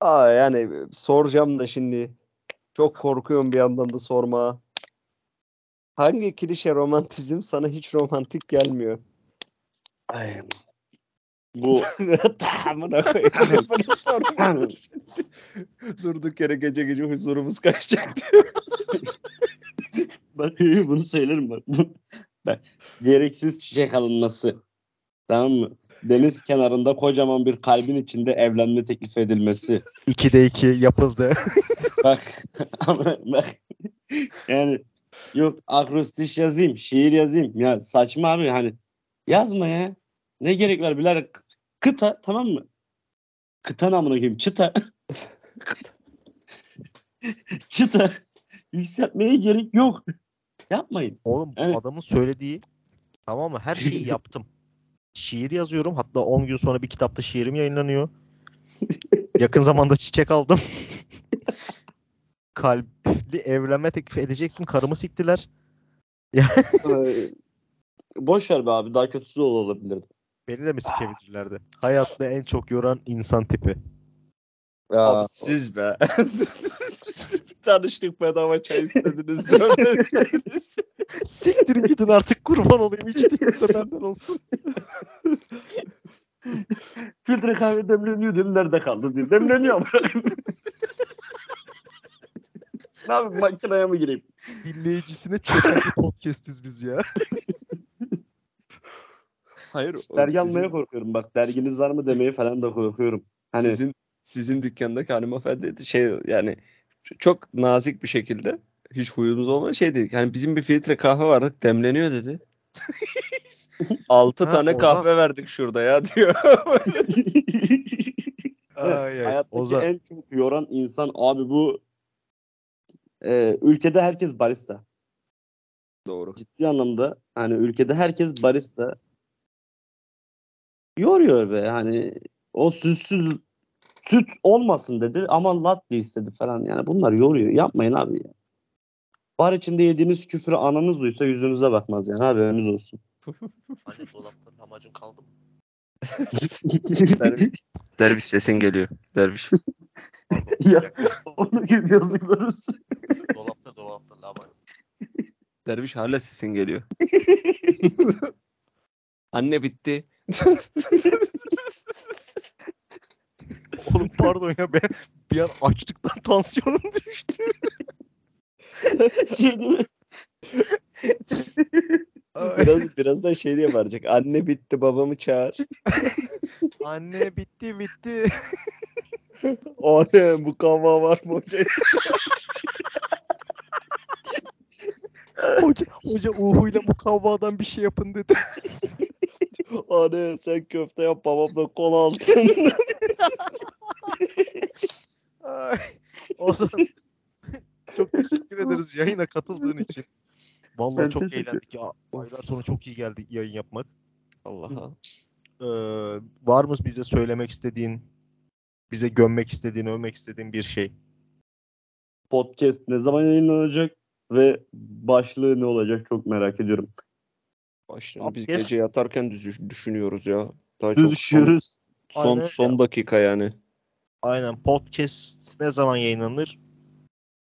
Aa yani soracağım da şimdi. Çok korkuyorum bir yandan da sorma. Hangi klişe romantizm sana hiç romantik gelmiyor? Ay. Bu (laughs) Tamamına koyayım. (laughs) Bunu sorma. (laughs) Durduk yere gece gece huzurumuz kaçacaktı. bak bunu söylerim bak. Bak gereksiz çiçek alınması. Tamam mı? Deniz kenarında kocaman bir kalbin içinde evlenme teklif edilmesi. 2'de 2 yapıldı. Bak ama bak yani yok akrostiş yazayım, şiir yazayım. Ya saçma abi hani yazma ya. Ne gerek var birader? K- Kıta tamam mı? Kıta namına koyayım çıta. (laughs) çıta. Yükseltmeye gerek yok. Yapmayın. Oğlum Evet. adamın söylediği tamam mı? Her şeyi (laughs) yaptım. Şiir yazıyorum. Hatta 10 gün sonra bir kitapta şiirim yayınlanıyor. Yakın zamanda çiçek aldım. (laughs) (laughs) Kalpli evlenme teklif edecektim. Karımı siktiler. Ee, Boş ver be abi daha kötüsü de olabilirdi. Beni de mi sikebilirlerdi? Hayatta en çok yoran insan tipi. Ya, Abi siz be. (laughs) Tanıştık bedava çay istediniz. Siktirin gidin artık kurban olayım. Hiç değilse benden olsun. filtre kahve demleniyor dedim nerede kaldı diyor. Demleniyor ama. (laughs) ne yapayım makineye mi gireyim? Dinleyicisine çeken bir podcastiz biz ya. (laughs) Hayır. Dergi sizin- almaya korkuyorum bak. Derginiz var mı demeye falan da korkuyorum. Hani sizin sizin dükkandaki hanımefendi şey yani çok nazik bir şekilde hiç huyumuz olmayan şey dedi. Yani bizim bir filtre kahve vardı demleniyor dedi. (laughs) Altı Ha, tane Ozan. kahve verdik şurada ya diyor. Ay, ay. hayattaki Ozan. en çok yoran insan abi bu e, ülkede herkes barista. Doğru. Ciddi anlamda hani ülkede herkes barista. Yoruyor be hani o sütsüz süt olmasın dedi ama latte istedi falan yani bunlar yoruyor. Yapmayın abi ya. Bar içinde yediğiniz küfürü ananız duysa yüzünüze bakmaz yani haberiniz olsun. Anne dolapta lahmacun kaldı mı? (laughs) (laughs) Derviş, sesin geliyor. Derviş. (laughs) ya onu gibi yazıklar olsun. dolapta dolapta lahmacun. Derviş hala sesin geliyor. Anne bitti. Oğlum pardon ya ben bir an açlıktan tansiyonum düştü. şey değil mi? Biraz birazdan şey diye bağıracak. Anne bitti babamı çağır. Anne bitti bitti. (laughs) Anne bu kahve var mı hoca? hoca, hoca uhuyla mukavvadan bir şey yapın dedi. Anne sen köfte yap babam da kola alsın. Ay. O zaman çok teşekkür ederiz yayına katıldığın için. Vallahi Ben çok eğlendik ya. Aylar sonra çok iyi geldi yayın yapmak. Allah'a. Ee, var mı bize söylemek istediğin, bize gömmek istediğin, övmek istediğin bir şey? Podcast ne zaman yayınlanacak? ve başlığı ne olacak çok merak ediyorum. Başlığını biz gece yatarken düz- düşünüyoruz ya. Daha çok son, Düşüyoruz. son, Aynen son dakika yani. Aynen podcast ne zaman yayınlanır?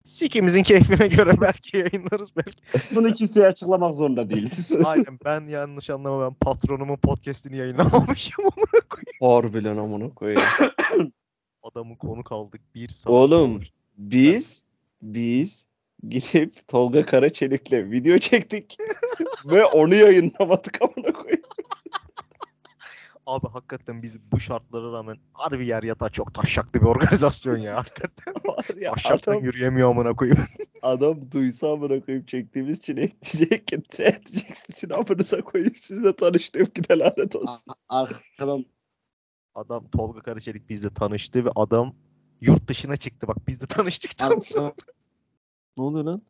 Sikimizin keyfine göre (laughs) belki yayınlarız belki. Bunu kimseye açıklamak zorunda değiliz. (laughs) (laughs) Aynen ben yanlış anlama ben patronumun podcast'ini yayınlamamışım amına koyayım. Harbiden amına koyayım. Adamın konu kaldık bir saat. Oğlum biz biz gidip Tolga Karaçelik'le video çektik ve onu yayınlamadık amına koyayım. Abi hakikaten biz bu şartlara rağmen harbi yer yatağı çok taşaklı bir organizasyon ya. Hakikaten (laughs) Var ya taşaktan adam, yürüyemiyor amına koyayım. (laughs) adam duysa amına koyayım çektiğimiz için diyecek ki ne diyeceksin amınıza koyayım sizle tanıştığım güne lanet olsun. Arkadan Adam Tolga Karaçelik bizle tanıştı ve adam yurt dışına çıktı. Bak biz de tanıştıktan sonra. ne oluyor lan?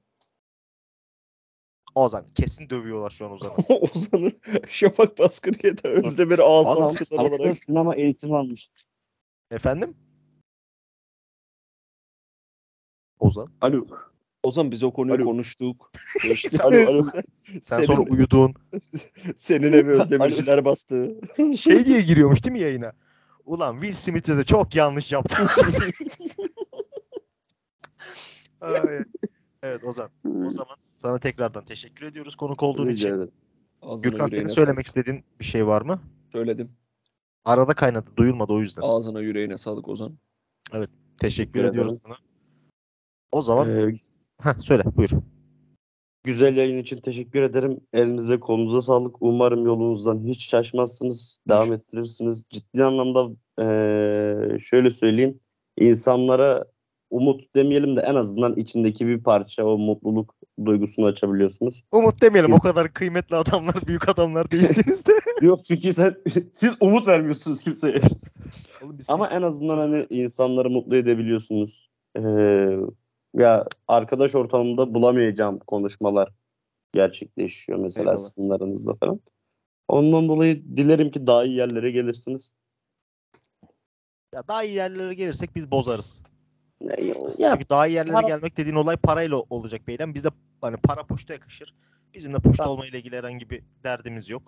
Ozan kesin dövüyorlar şu an Ozan'ı. (laughs) Ozan'ın Şafak Baskırı'ya da Özdemir'i asapçılar arkadan olarak. sinema eğitimi almış. Efendim? Ozan. Alo. Ozan biz o konuyu Alo. konuştuk. (laughs) Sen- alo, alo. Sen (laughs) Senin, sonra uyudun. senin evi Özdemirciler bastı. Şey diye giriyormuş değil mi yayına? Ulan Will Smith'e de çok yanlış yaptın. Ay. Evet Ozan. O zaman sana tekrardan teşekkür ediyoruz konuk olduğun Rica için. ederim. Ağzına Gürkan yüreğine senin söylemek sağlık. istediğin bir şey var mı? Söyledim. Arada kaynadı, duyulmadı o yüzden. Ağzına yüreğine sağlık Ozan. Teşekkür teşekkür ediyoruz ederim. sana. O zaman Ee, Heh, söyle buyur. güzel yayın için teşekkür ederim. Elinize kolunuza sağlık. Umarım yolunuzdan hiç şaşmazsınız. Devam ettirirsiniz. Ciddi anlamda ee, şöyle söyleyeyim. insanlara umut demeyelim de en azından içindeki bir parça o mutluluk duygusunu açabiliyorsunuz. Umut demeyelim o kadar kıymetli adamlar, büyük adamlar değilsiniz de. (laughs) Yok çünkü sen, (laughs) siz umut vermiyorsunuz kimseye. Oğlum biz Ama kimse- en azından hani insanları mutlu edebiliyorsunuz. Ee, ya arkadaş ortamında bulamayacağım konuşmalar gerçekleşiyor mesela Eyvallah. sizin aranızda falan. Ondan dolayı dilerim ki daha iyi yerlere gelirsiniz. ya daha iyi yerlere gelirsek biz bozarız. Ya Çünkü daha iyi yerlere para- gelmek dediğin olay parayla olacak beyler. Bize hani para puşta yakışır. Bizim de puşta olmayla ilgili herhangi bir derdimiz yok.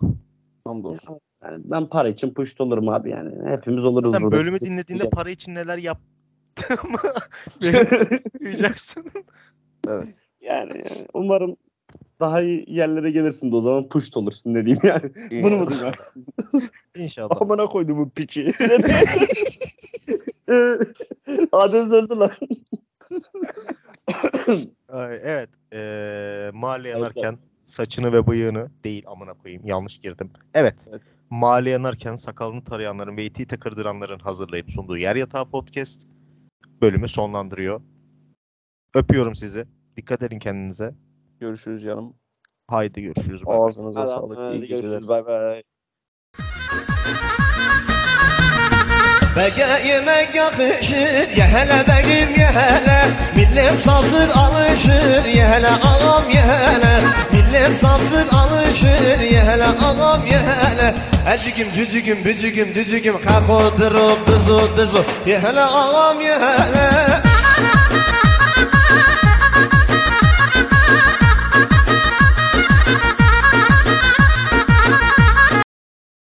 Hamdolsun. yani ben para için puşt olurum abi yani. Hepimiz oluruz Sen burada. bölümü dinlediğinde para için neler yaptığımı (laughs) (laughs) duyacaksın. Evet. yani, yani umarım daha iyi yerlere gelirsin de o zaman puşt olursun ne diyeyim yani. Bunu mu duyarsın? İnşallah. Amına koydu bu piçi. (laughs) (laughs) Adem öldü lan. Ay, evet. Ee, mahalle yanarken saçını ve bıyığını değil amına koyayım yanlış girdim. Evet. Evet. Mahalle yanarken sakalını tarayanların ve iti takırdıranların hazırlayıp sunduğu Yer Yatağı Podcast bölümü sonlandırıyor. Öpüyorum sizi. Dikkat edin kendinize. Görüşürüz canım. Haydi görüşürüz. Ağzınıza sağlık. İyi geceler. Bay bay. Bege yemek yakışır ye hele begim ye hele. Millet savzır alışır ye hele ağam ye hele. Millet savzır alışır ye hele ağam ye hele. Ecigim cücügüm bücügüm dücügüm Kako dırı bızı dızu ye hele ağam ye hele